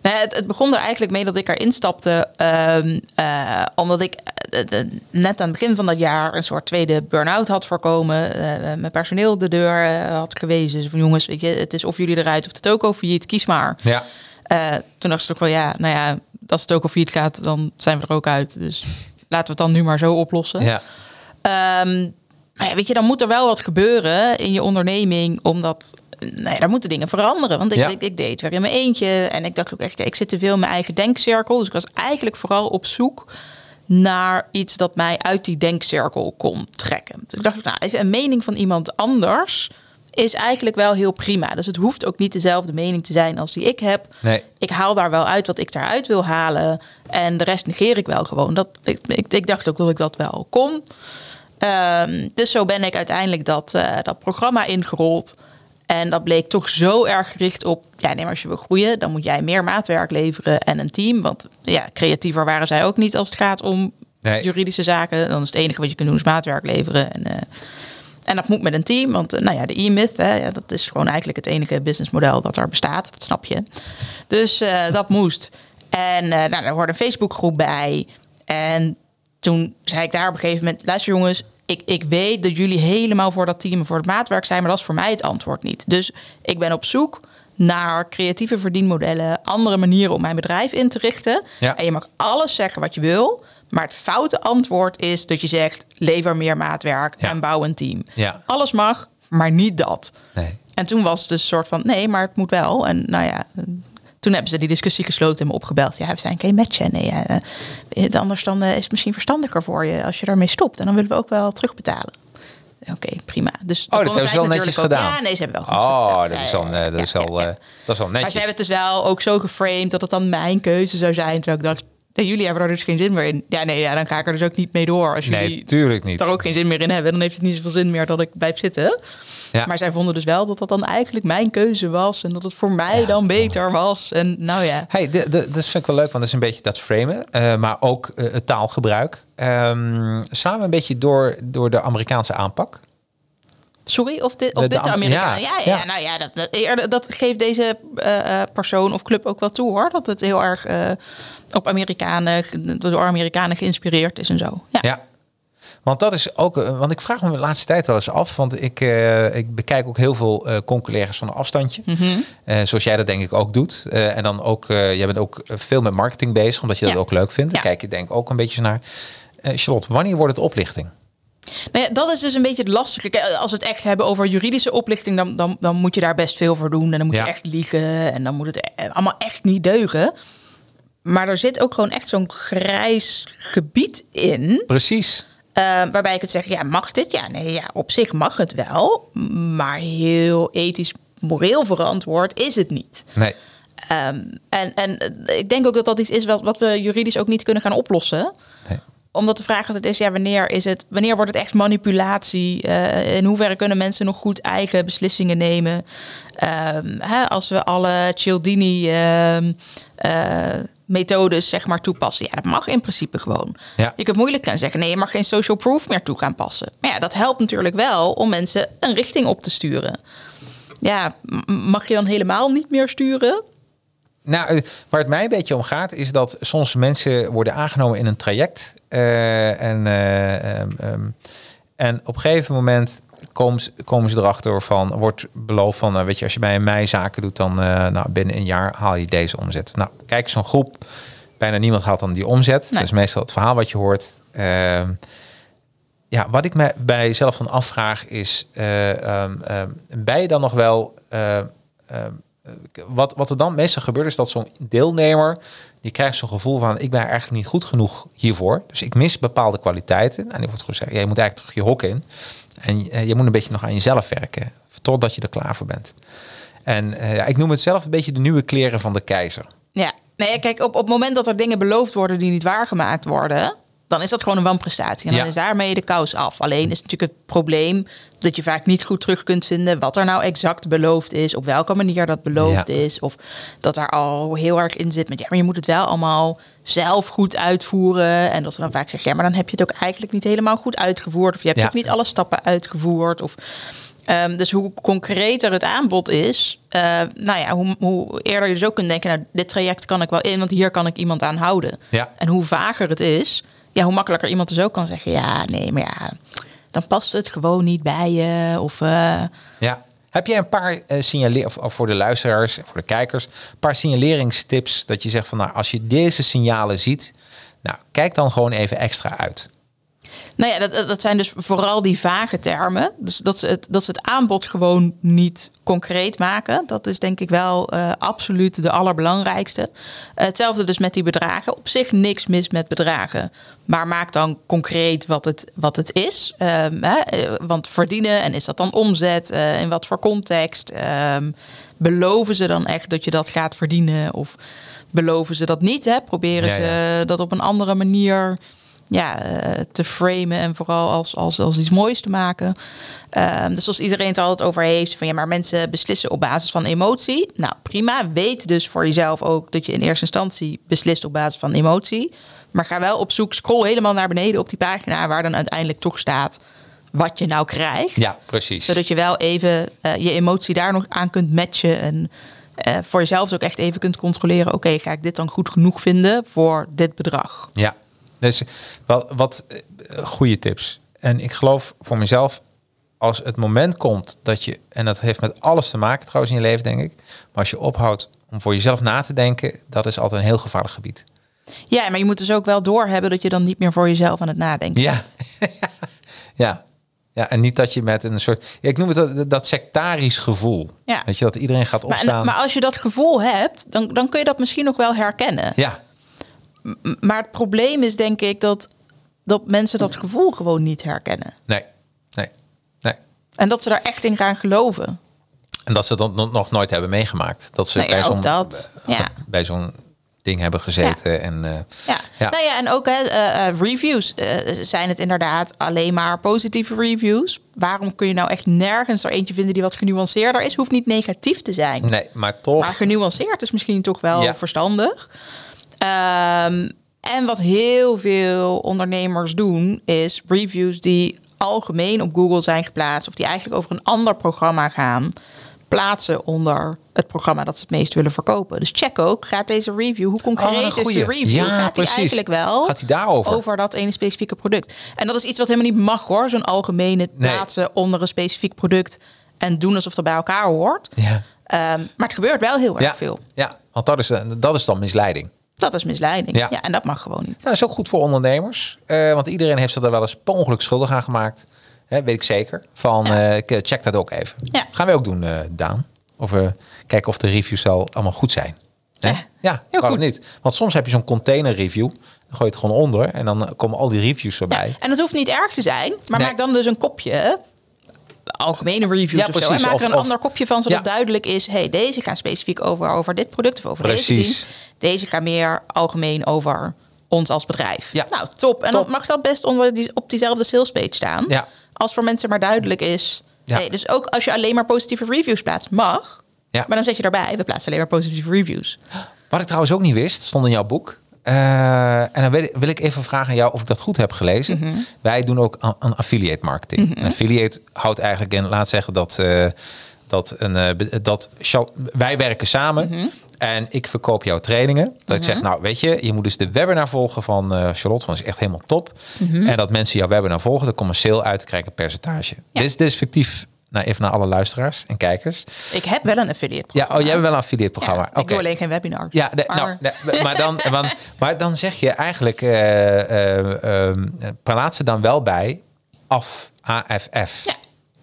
Nou, het, het begon er eigenlijk mee dat ik erin stapte. ehm, eh, omdat ik eh, net aan het begin van dat jaar een soort tweede burn-out had voorkomen. mijn personeel de deur had gewezen. Van jongens, weet je, het is of jullie eruit of de toko failliet, kies maar. Ja, Eh, toen dacht ik ook wel, ja, nou ja, als het ook al failliet gaat, dan zijn we er ook uit. Dus laten we het dan nu maar zo oplossen. ja, Ehm, maar ja, weet je, dan moet er wel wat gebeuren in je onderneming, omdat nou ja, daar moeten dingen veranderen. Want ik, Ja. ik, ik deed het weer in mijn eentje en ik dacht ook echt, ik zit te veel in mijn eigen denkcirkel. Dus ik was eigenlijk vooral op zoek naar iets dat mij uit die denkcirkel kon trekken. Dus ik dacht, nou, even een mening van iemand anders is eigenlijk wel heel prima. Dus het hoeft ook niet dezelfde mening te zijn als die ik heb. nee, Ik haal daar wel uit wat ik daaruit wil halen. En de rest negeer ik wel gewoon. Dat, ik, ik, ik dacht ook dat ik dat wel kon. Ehm, dus zo ben ik uiteindelijk dat, eh, dat programma ingerold. En dat bleek toch zo erg gericht op... ja, nee, maar als je wil groeien, dan moet jij meer maatwerk leveren en een team. Want ja, creatiever waren zij ook niet als het gaat om Nee. juridische zaken. Dan is het enige wat je kunt doen is maatwerk leveren. En, eh, en dat moet met een team, want eh, nou ja, de e-myth, hè, ja, dat is gewoon eigenlijk het enige businessmodel dat er bestaat. Dat snap je. Dus eh, dat moest. En eh nou, er hoorde een Facebookgroep bij. En toen zei ik daar op een gegeven moment: luister jongens, ik, ik weet dat jullie helemaal voor dat team en voor het maatwerk zijn, maar dat is voor mij het antwoord niet. Dus ik ben op zoek naar creatieve verdienmodellen, andere manieren om mijn bedrijf in te richten. Ja. En je mag alles zeggen wat je wil. Maar het foute antwoord is dat je zegt: lever meer maatwerk Ja. en bouw een team. Ja. Alles mag, maar niet dat. nee. En toen was het dus een soort van: nee, maar het moet wel. En nou ja, toen hebben ze die discussie gesloten en me opgebeld. Ja, we zijn geen matchen. Nee, ja, eh, anders dan eh, is het misschien verstandiger voor je als je daarmee stopt. En dan willen we ook wel terugbetalen. Oké, prima. Dus Oh, dat hebben ze wel netjes ook- gedaan. Ja, nee, ze hebben wel goed Oh, terugbetaald. dat is eh, dat is eh, dat is wel Maar ze netjes. hebben het dus wel ook zo geframed dat het dan mijn keuze zou zijn. Terwijl ik dacht, nee, jullie hebben er dus geen zin meer in. Ja, nee, ja, dan ga ik er dus ook niet mee door. Als jullie Nee, tuurlijk niet. er ook geen zin meer in hebben, dan heeft het niet zoveel zin meer dat ik blijf zitten. Ja. Maar zij vonden dus wel dat dat dan eigenlijk mijn keuze was. En dat het voor mij dan beter was. En nou ja. Hey, de, de, dat vind ik wel leuk, want dat is een beetje dat framen, eh, maar ook eh, het taalgebruik. Slaan we een beetje door, door de Amerikaanse aanpak? Sorry, of dit, of De- dit de Am- Amerikanen? ja, Ja, ja, ja. nou ja, dat, dat, geeft deze eh, persoon of club ook wel toe hoor. Dat het heel erg op Amerikanen, door Amerikanen geïnspireerd is en zo. Ja. Ja. Want dat is ook, eh, want ik vraag me de laatste tijd wel eens af, want ik, eh, ik bekijk ook heel veel collega's van een afstandje. Mhm. Zoals jij dat denk ik ook doet. En dan ook, jij bent ook veel met marketing bezig, omdat je dat Ja. ook leuk vindt. Daar Ja. kijk je denk ik ook een beetje naar. Charlotte, wanneer wordt het oplichting? Nou ja, dat is dus een beetje het lastige. Als we het echt hebben over juridische oplichting, dan, dan, dan moet je daar best veel voor doen. En dan moet je echt liegen. En dan moet het allemaal echt niet deugen. Maar er zit ook gewoon echt zo'n grijs gebied in. Precies. eh, waarbij ik het zeg, ja, mag dit? Ja, nee, ja, op zich mag het wel. Maar heel ethisch, moreel verantwoord is het niet. Nee. Ehm, en, en ik denk ook dat dat iets is wat, wat we juridisch ook niet kunnen gaan oplossen nee. omdat de vraag altijd is, ja, wanneer is het, wanneer wordt het echt manipulatie? Eh, in hoeverre kunnen mensen nog goed eigen beslissingen nemen? Ehm, hè, als we alle Cialdini ehm, eh, methodes zeg maar toepassen, ja, dat mag in principe gewoon. Ja. Je kunt moeilijk gaan zeggen, nee, je mag geen social proof meer toe gaan passen. Maar ja, dat helpt natuurlijk wel om mensen een richting op te sturen. Ja, mag je dan helemaal niet meer sturen? Nou, eh, waar het mij een beetje om gaat, is dat soms mensen worden aangenomen in een traject. eh, en, eh, ehm, ehm, en op een gegeven moment komen ze, komen ze erachter van, wordt beloofd van, nou, weet je, als je bij mij zaken doet, dan eh, nou, binnen een jaar haal je deze omzet. Nou, kijk, zo'n groep, bijna niemand haalt dan die omzet. Nee. Dat is meestal het verhaal wat je hoort. Ehm, ja, wat ik me bij jezelf dan afvraag is, eh, ehm, ehm, ben je dan nog wel... eh, eh, wat, wat er dan meestal gebeurt is dat zo'n deelnemer, die krijgt zo'n gevoel van, ik ben eigenlijk niet goed genoeg hiervoor. Dus ik mis bepaalde kwaliteiten. En die wordt gezegd, ja, je moet eigenlijk terug je hok in. En eh, je moet een beetje nog aan jezelf werken, totdat je er klaar voor bent. En eh, ik noem het zelf een beetje de nieuwe kleren van de keizer. Ja, nee, kijk, op, op het moment dat er dingen beloofd worden die niet waargemaakt worden, dan is dat gewoon een wanprestatie. En dan Ja. is daarmee de kous af. Alleen is natuurlijk het probleem dat je vaak niet goed terug kunt vinden wat er nou exact beloofd is, op welke manier dat beloofd Ja. is, of dat daar al heel erg in zit met ja, maar je moet het wel allemaal zelf goed uitvoeren. En dat ze dan vaak zeggen, ja, maar dan heb je het ook eigenlijk niet helemaal goed uitgevoerd, of je hebt Ja. ook niet alle stappen uitgevoerd, of Ehm, dus hoe concreter het aanbod is, eh, nou ja, hoe, hoe eerder je dus ook kunt denken, nou, dit traject kan ik wel in, want hier kan ik iemand aan houden. Ja. En hoe vager het is, ja, hoe makkelijker iemand dus ook kan zeggen, ja, nee, maar ja, dan past het gewoon niet bij je. Of eh, Ja. Heb jij een paar of, of voor de luisteraars, voor de kijkers, een paar signaleringstips dat je zegt van nou, als je deze signalen ziet, nou, kijk dan gewoon even extra uit. Nou ja, dat, dat zijn dus vooral die vage termen. Dus dat ze, het, dat ze het aanbod gewoon niet concreet maken. Dat is denk ik wel eh, absoluut de allerbelangrijkste. Eh, hetzelfde dus met die bedragen. Op zich niks mis met bedragen. Maar maak dan concreet wat het, wat het is. Ehm, hè, eh, want verdienen, en is dat dan omzet? In wat voor context? Ehm, beloven ze dan echt dat je dat gaat verdienen? Of beloven ze dat niet? Hè? Proberen Ja, ja. ze dat op een andere manier ja, eh, te framen en vooral als, als, als iets moois te maken. Ehm, dus als iedereen het altijd over heeft van ja, maar mensen beslissen op basis van emotie. Nou, prima. Weet dus voor jezelf ook dat je in eerste instantie beslist op basis van emotie. Maar ga wel op zoek, scroll helemaal naar beneden op die pagina waar dan uiteindelijk toch staat wat je nou krijgt. Ja, precies. Zodat je wel even eh, je emotie daar nog aan kunt matchen. En eh, voor jezelf ook echt even kunt controleren. Oké, ga ik dit dan goed genoeg vinden voor dit bedrag? Ja, dus wat, wat eh, goede tips. En ik geloof voor mezelf, als het moment komt dat je, en dat heeft met alles te maken trouwens in je leven, denk ik. Maar als je ophoudt om voor jezelf na te denken, dat is altijd een heel gevaarlijk gebied. Ja, maar je moet dus ook wel doorhebben dat je dan niet meer voor jezelf aan het nadenken Ja. bent. Ja. Ja, en niet dat je met een soort, ja, ik noem het dat, dat sectarisch gevoel. Ja. Weet je, dat iedereen gaat Maar, opstaan. maar als je dat gevoel hebt, dan, dan kun je dat misschien nog wel herkennen. ja, Maar het probleem is denk ik dat, dat mensen dat gevoel gewoon niet herkennen. nee, nee, nee. En dat ze daar echt in gaan geloven. En dat ze dat nog- nooit hebben meegemaakt. Dat ze Nou ja, bij zo'n dat. Ja. bij zo'n ding hebben gezeten. En, eh, Ja. Ja. Nou ja, en ook hè, eh, eh, reviews. zijn het inderdaad alleen maar positieve reviews? Waarom kun je nou echt nergens er eentje vinden die wat genuanceerder is? Hoeft niet negatief te zijn. Nee, maar toch. Maar genuanceerd is misschien toch wel Ja. verstandig. Ehm, en wat heel veel ondernemers doen, is reviews die algemeen op Google zijn geplaatst, of die eigenlijk over een ander programma gaan, plaatsen onder het programma dat ze het meest willen verkopen. Dus check ook, gaat deze review, hoe Oh, concreet is de goeie. review? Ja, gaat die precies. eigenlijk wel Gaat die daarover? over dat ene specifieke product? En dat is iets wat helemaal niet mag hoor, zo'n algemene Nee. plaatsen onder een specifiek product en doen alsof dat bij elkaar hoort. Ja. Ehm, maar het gebeurt wel heel erg Ja, veel. ja, want dat is, dat is dan misleiding. Dat is misleiding. Ja. Ja. en dat mag gewoon niet. Dat is ook goed voor ondernemers. eh, want iedereen heeft zich daar wel eens per ongeluk schuldig aan gemaakt. Hè, weet ik zeker. Van Ja. eh, k- check dat ook even. Ja. Gaan we ook doen, eh, Daan. Of we kijken of de reviews al allemaal goed zijn. Hè? Ja, ja heel goed. niet? Want soms heb je zo'n container review. Dan gooi je het gewoon onder. En dan eh, komen al die reviews erbij. Ja, en dat hoeft niet erg te zijn, maar Nee. maak dan dus een kopje. Algemene reviews Ja, of zo. precies. En maak er een of- ander kopje van, zodat Ja. duidelijk is... hey, deze gaan specifiek over, over dit product of over deze Precies. dienst. Deze gaan meer algemeen over ons als bedrijf. Ja. Nou, top. En Top. dan mag dat best onder die, op diezelfde salespage staan. Ja. Als voor mensen maar duidelijk is... Ja. Hey, dus ook als je alleen maar positieve reviews plaatst, mag. Ja. Maar dan zet je erbij, we plaatsen alleen maar positieve reviews. Wat ik trouwens ook niet wist, stond in jouw boek. Eh, en dan wil ik, wil ik even vragen aan jou of ik dat goed heb gelezen. Mhm. Wij doen ook aan, aan affiliate marketing. En affiliate houdt eigenlijk in, laat zeggen dat, eh, dat, een, eh, dat wij werken samen. Mhm. En ik verkoop jouw trainingen. Dat ik zeg, nou weet je, je moet dus de webinar volgen van Charlotte. Van is echt helemaal top. Mhm. En dat mensen jouw webinar volgen, dan komt een sale uit, dan krijg ik een percentage. Dit, is, dit is fictief. Nou, even naar alle luisteraars en kijkers. Ik heb wel een affiliate Ja, programma. oh, jij hebt wel een affiliate programma. Ja, ik doe alleen geen webinar. Ja, de- maar, nou, maar, dan, maar, maar dan zeg je eigenlijk, plaats ze dan wel bij af, AFF. Ja.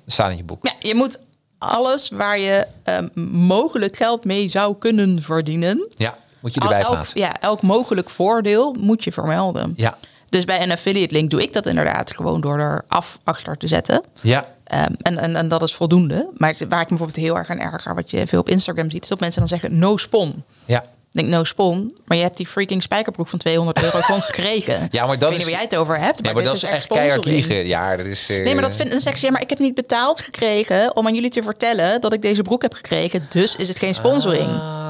Staat in je boek. Ja, je moet alles waar je ehm, mogelijk geld mee zou kunnen verdienen. Ja, moet je erbij elk, plaatsen. ja, elk mogelijk voordeel moet je vermelden. Ja. Dus bij een affiliate link doe ik dat inderdaad gewoon door er af achter te zetten. Ja, Ehm, en, en, en dat is voldoende. Maar waar ik me bijvoorbeeld heel erg aan erger, wat je veel op Instagram ziet, is dat mensen dan zeggen no spon. ja, Ik denk, no spon. Maar je hebt die freaking spijkerbroek van 200 euro gewoon gekregen. Ja, maar dat ik weet is- niet waar jij het over hebt. Ja, maar dit dat is echt keihard liegen. Ja, dat is... eh, Nee, maar dat vindt een. Ja, maar ik heb niet betaald gekregen om aan jullie te vertellen dat ik deze broek heb gekregen. Dus is het geen sponsoring. Ah.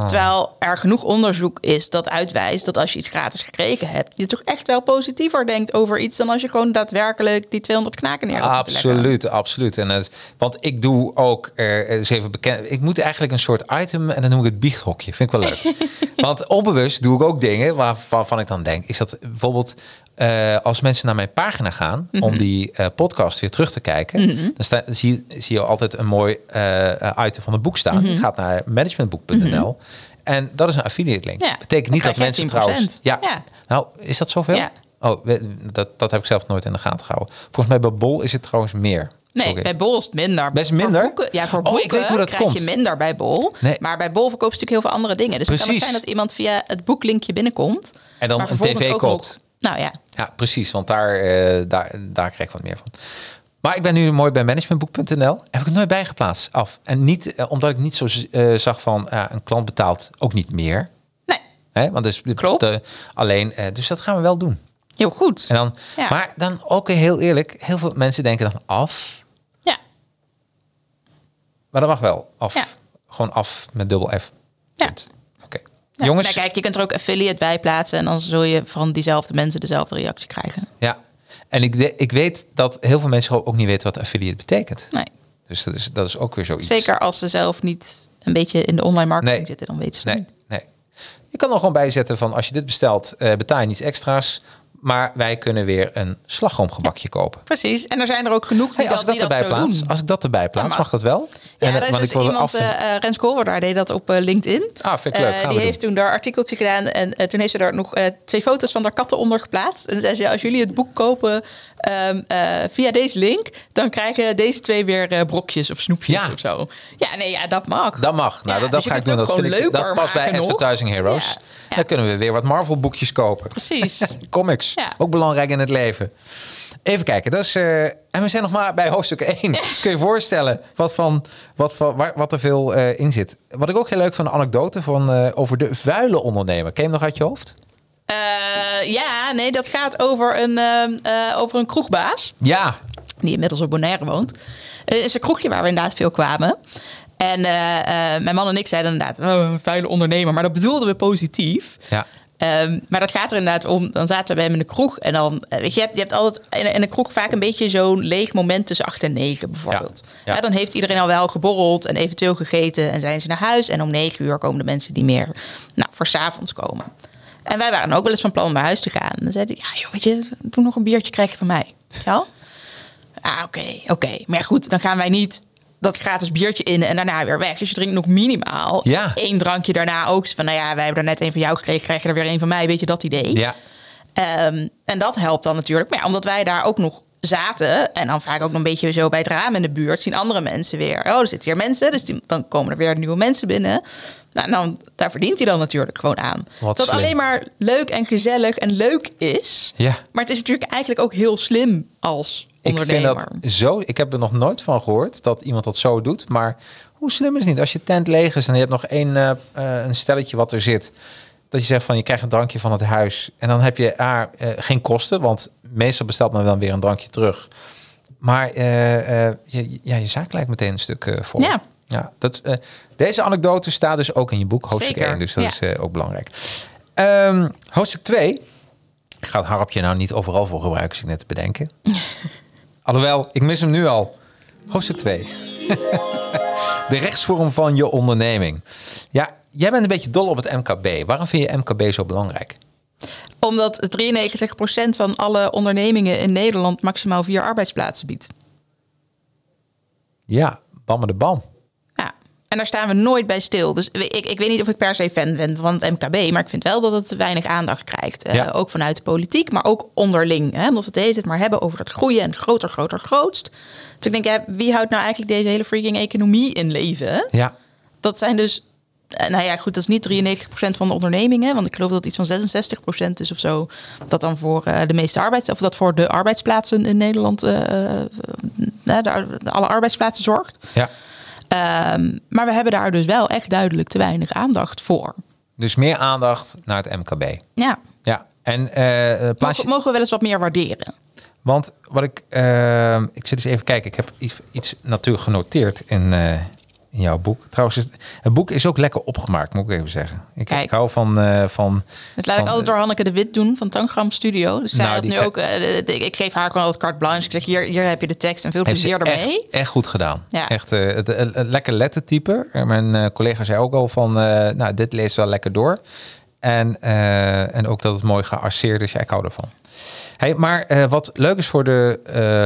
Terwijl er genoeg onderzoek is dat uitwijst dat als je iets gratis gekregen hebt, je toch echt wel positiever denkt over iets dan als je gewoon daadwerkelijk die 200 knaken neer. Absoluut, absoluut. En het, want ik doe ook, eens even bekend, ik moet eigenlijk een soort item en dan noem ik het biechthokje. Vind ik wel leuk. want onbewust doe ik ook dingen waar, waarvan ik dan denk, is dat bijvoorbeeld eh, als mensen naar mijn pagina gaan Mhm. om die eh, podcast weer terug te kijken, dan sta, zie, zie je altijd een mooi eh, item van het boek staan. Mhm. Je gaat naar managementboek.nl. En dat is een affiliate link. Ja, Betekent niet dan dat mensen trouwens. 10%. Ja. Ja. Nou, is dat zoveel? Ja. Oh, dat, dat heb ik zelf nooit in de gaten gehouden. Volgens mij bij Bol is het trouwens meer. Nee, bij Bol is het minder. Best Voor minder? boeken- ja, voor Oh, ik weet hoe dat krijg komt. je minder bij Bol. Nee. Maar bij Bol verkoopt ze natuurlijk heel veel andere dingen. Dus het kan het Precies. zijn dat iemand via het boeklinkje binnenkomt. En dan een tv koopt. Nou ja, Ja, precies, want daar, eh, daar, daar krijg ik wat meer van. Maar ik ben nu mooi bij managementboek.nl. Heb ik het nooit bijgeplaatst af. En niet eh, omdat ik niet zo eh, zag van een klant betaalt ook niet meer. nee, Hè? Want dus Klopt. alleen, dus dat gaan we wel doen. heel goed. En dan, Ja. Maar dan ook heel eerlijk, heel veel mensen denken dan af. Ja, Maar dat mag wel. Af. Ja. Gewoon af met dubbel F. Ja. Punt. Jongens, nou, kijk, je kunt er ook affiliate bij plaatsen en dan zul je van diezelfde mensen dezelfde reactie krijgen. ja. En ik, de- ik weet dat heel veel mensen ook niet weten wat affiliate betekent. Nee, Dus dat is, dat is ook weer zoiets. zeker als ze zelf niet een beetje in de online marketing Nee. zitten, dan weten ze Nee, niet. nee. Je kan er gewoon bij zetten van als je dit bestelt, eh, betaal je niets extra's. Maar wij kunnen weer een slagroomgebakje kopen. Precies, en er zijn er ook genoeg die Hey, als dat, ik die dat erbij plaats, doen. als ik dat erbij plaats, mag. mag dat wel? Ja, En, er eh, is want dus ik wilde iemand, af- eh, Rens Kolwerdaar deed dat op LinkedIn. Ah, vind ik leuk. Die heeft doen. toen daar artikeltje gedaan en toen heeft ze daar nog twee foto's van haar katten onder geplaatst. En zei ze, als jullie het boek kopen ehm, eh, via deze link, dan krijgen deze twee weer eh, brokjes of snoepjes Ja. of zo. Ja, nee, ja, dat mag. Dat mag. Nou, Ja, dat, dus ga ik doen. Dat, vind ik, dat past bij nog. Advertising Heroes. Ja. Dan kunnen we weer wat Marvel boekjes kopen. Precies. Comics. Ook belangrijk in het leven. Even kijken. Dat is, eh, en we zijn nog maar bij hoofdstuk 1. Kun je je voorstellen wat, van, wat, van, waar, wat er veel in zit. Wat ik ook heel leuk vond, een anekdote van, over de vuile ondernemer. Ken je hem nog uit je hoofd? Eh, ja, nee, dat gaat over een, ehm, eh, over een kroegbaas. Ja. die inmiddels op Bonaire woont. Het is een kroegje waar we inderdaad veel kwamen. En eh, eh, mijn man en ik zeiden inderdaad, oh, een vuile ondernemer. Maar dat bedoelden we positief. Ja. Ehm, maar dat gaat er inderdaad om. Dan zaten we bij hem in de kroeg. En dan, eh, weet je, je hebt, je hebt altijd in, in een kroeg vaak een beetje zo'n leeg moment tussen 8 en 9 bijvoorbeeld. Ja, Ja, ja. dan heeft iedereen al wel geborreld en eventueel gegeten. En zijn ze naar huis. En om 9 uur komen de mensen die meer nou, voor 's avonds komen. En wij waren ook wel eens van plan om naar huis te gaan. Dan zeiden ja joh, weet je, doe nog een biertje, krijg je van mij. Wel? Ah, oké, oké. Maar ja, goed, dan gaan wij niet dat gratis biertje in en daarna weer weg. Dus je drinkt nog minimaal Ja. één drankje daarna ook. Van, nou ja, wij hebben er net een van jou gekregen, krijg je er weer een van mij. Weet je dat idee? Ja. Ehm, en dat helpt dan natuurlijk. Maar ja, omdat wij daar ook nog zaten... en dan vaak ook een beetje zo bij het raam in de buurt... zien andere mensen weer... oh, er zitten hier mensen, dus die, dan komen er weer nieuwe mensen binnen... Nou, dan, daar verdient hij dan natuurlijk gewoon aan. Wat dat slim. alleen maar leuk en gezellig en leuk is. Ja. Maar het is natuurlijk eigenlijk ook heel slim als Ik vind ondernemer. dat zo. Ik heb er nog nooit van gehoord dat iemand dat zo doet. Maar hoe slim is het niet? Als je tent leeg is en je hebt nog één eh, eh, een stelletje wat er zit. Dat je zegt van je krijgt een drankje van het huis. En dan heb je A, eh, geen kosten. Want meestal bestelt men dan weer een drankje terug. Maar eh, eh, je, ja, je zaak lijkt meteen een stuk vol. Ja. Ja, dat, deze anekdote staat dus ook in je boek, hoofdstuk Zeker, 1. Dus dat ja. is ook belangrijk. Ehm, hoofdstuk 2 gaat Harpje nou niet overal voor gebruiken, zit ik net te bedenken. Alhoewel, ik mis hem nu al. Hoofdstuk 2. de rechtsvorm van je onderneming. Ja, jij bent een beetje dol op het MKB. Waarom vind je MKB zo belangrijk? Omdat 93% van alle ondernemingen in Nederland maximaal vier arbeidsplaatsen biedt. Ja, bam de bam. Ja, en daar staan we nooit bij stil. Dus ik, ik weet niet of ik per se fan ben van het MKB, maar ik vind wel dat het weinig aandacht krijgt. Eh, ook vanuit de politiek, maar ook onderling. Hè? Omdat we het tijd maar hebben over dat groeien en groter, groter, grootst. Dus ik denk, ja, wie houdt nou eigenlijk deze hele freaking economie in leven? Ja, Dat zijn dus, nou ja, goed, dat is niet 93% van de ondernemingen, want ik geloof dat het iets van 66% is of zo. Dat dan voor eh, de meeste arbeids, of dat voor de arbeidsplaatsen in Nederland, eh, eh, de, de- alle arbeidsplaatsen zorgt. ja. Ehm, maar we hebben daar dus wel echt duidelijk te weinig aandacht voor. Dus meer aandacht naar het MKB. Ja. Ja, en eh plaats Mogen, mogen we wel eens wat meer waarderen? Want wat ik... eh, ik zit eens even kijken. Ik heb iets, iets natuurlijk genoteerd in, eh, in jouw boek. Trouwens, het, het boek is ook lekker opgemaakt, moet ik even zeggen. Ik, Kijk. ik hou van... eh, van Dat laat van, ik altijd door Hanneke de Wit doen van Tangram Studio. Dus zij Nou, had nu ook... eh, ik geef haar gewoon altijd carte blanche. Ik zeg, hier, hier heb je de tekst en veel plezier ermee. Echt, echt goed gedaan. Ja. Echt eh, het, het- het lekker lettertype. Mijn collega zei ook al van, nou, dit leest wel lekker door. En, en ook dat het mooi gearseerd is. Ja, ik hou ervan. Hey, maar wat leuk is voor de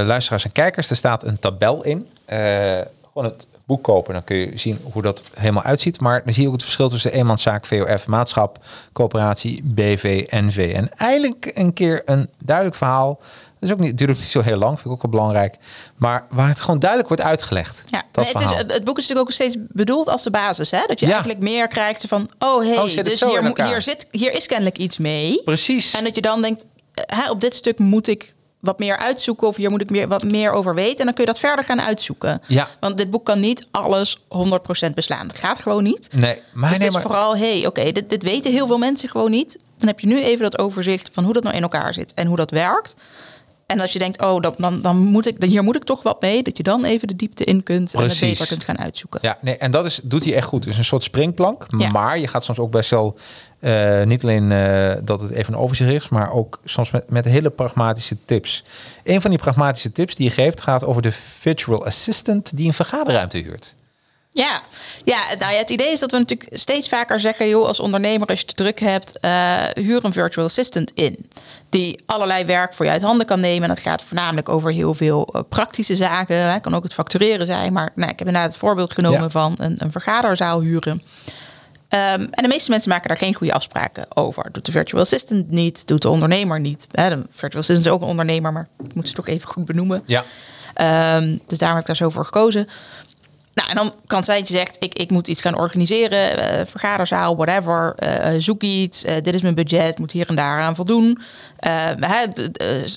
luisteraars en kijkers, er staat een tabel in. Gewoon het boek kopen, dan kun je zien hoe dat helemaal uitziet. Maar dan zie je ook het verschil tussen eenmanszaak, VOF, maatschap, coöperatie, BV, NV. En eigenlijk een keer een duidelijk verhaal. Dat is ook niet, natuurlijk niet zo heel lang, vind ik ook wel belangrijk. Maar waar het gewoon duidelijk wordt uitgelegd. Ja, dat het, is, het, boek is natuurlijk ook steeds bedoeld als de basis. Hè? Dat je Ja. eigenlijk meer krijgt van... oh, hey, Oh, dus hier, hier, zit, hier is kennelijk iets mee. Precies. En dat je dan denkt, eh, hè, op dit stuk moet ik wat meer uitzoeken... of hier moet ik meer, wat meer over weten. En dan kun je dat verder gaan uitzoeken. Ja. Want dit boek kan niet alles 100% beslaan. Dat gaat gewoon niet. nee, maar, Dus nee, is vooral, hey, oké, dit, dit weten heel veel mensen gewoon niet. Dan heb je nu even dat overzicht van hoe dat nou in elkaar zit en hoe dat werkt. En als je denkt, oh, dan, dan, dan moet ik, dan hier moet ik toch wat mee, dat je dan even de diepte in kunt en het beter kunt gaan uitzoeken. Ja, nee, en dat is, doet hij echt goed. Dus een soort springplank. Ja. Maar je gaat soms ook best wel... eh, niet alleen eh, dat het even een overzicht is... maar ook soms met, met hele pragmatische tips. Een van die pragmatische tips die je geeft... gaat over de virtual assistant... die een vergaderruimte huurt. Ja, ja nou ja, het idee is dat we natuurlijk steeds vaker zeggen... joh, als ondernemer, als je het druk hebt... eh, huur een virtual assistant in. Die allerlei werk voor je uit handen kan nemen. En dat gaat voornamelijk over heel veel eh, praktische zaken. Het kan ook het factureren zijn. Maar nou, ik heb inderdaad het voorbeeld genomen Ja. van een, een vergaderzaal huren. Ehm, en de meeste mensen maken daar geen goede afspraken over. Doet de virtual assistant niet, doet de ondernemer niet. Hè, de virtual assistant is ook een ondernemer, maar ik moet ze toch even goed benoemen. Ja. Ehm, dus daarom heb ik daar zo voor gekozen. Nou, en dan kan het zijn dat je zegt, ik, ik moet iets gaan organiseren, eh, vergaderzaal, whatever, eh, zoek iets, eh, dit is mijn budget, moet hier en daar aan voldoen. Eh, eh,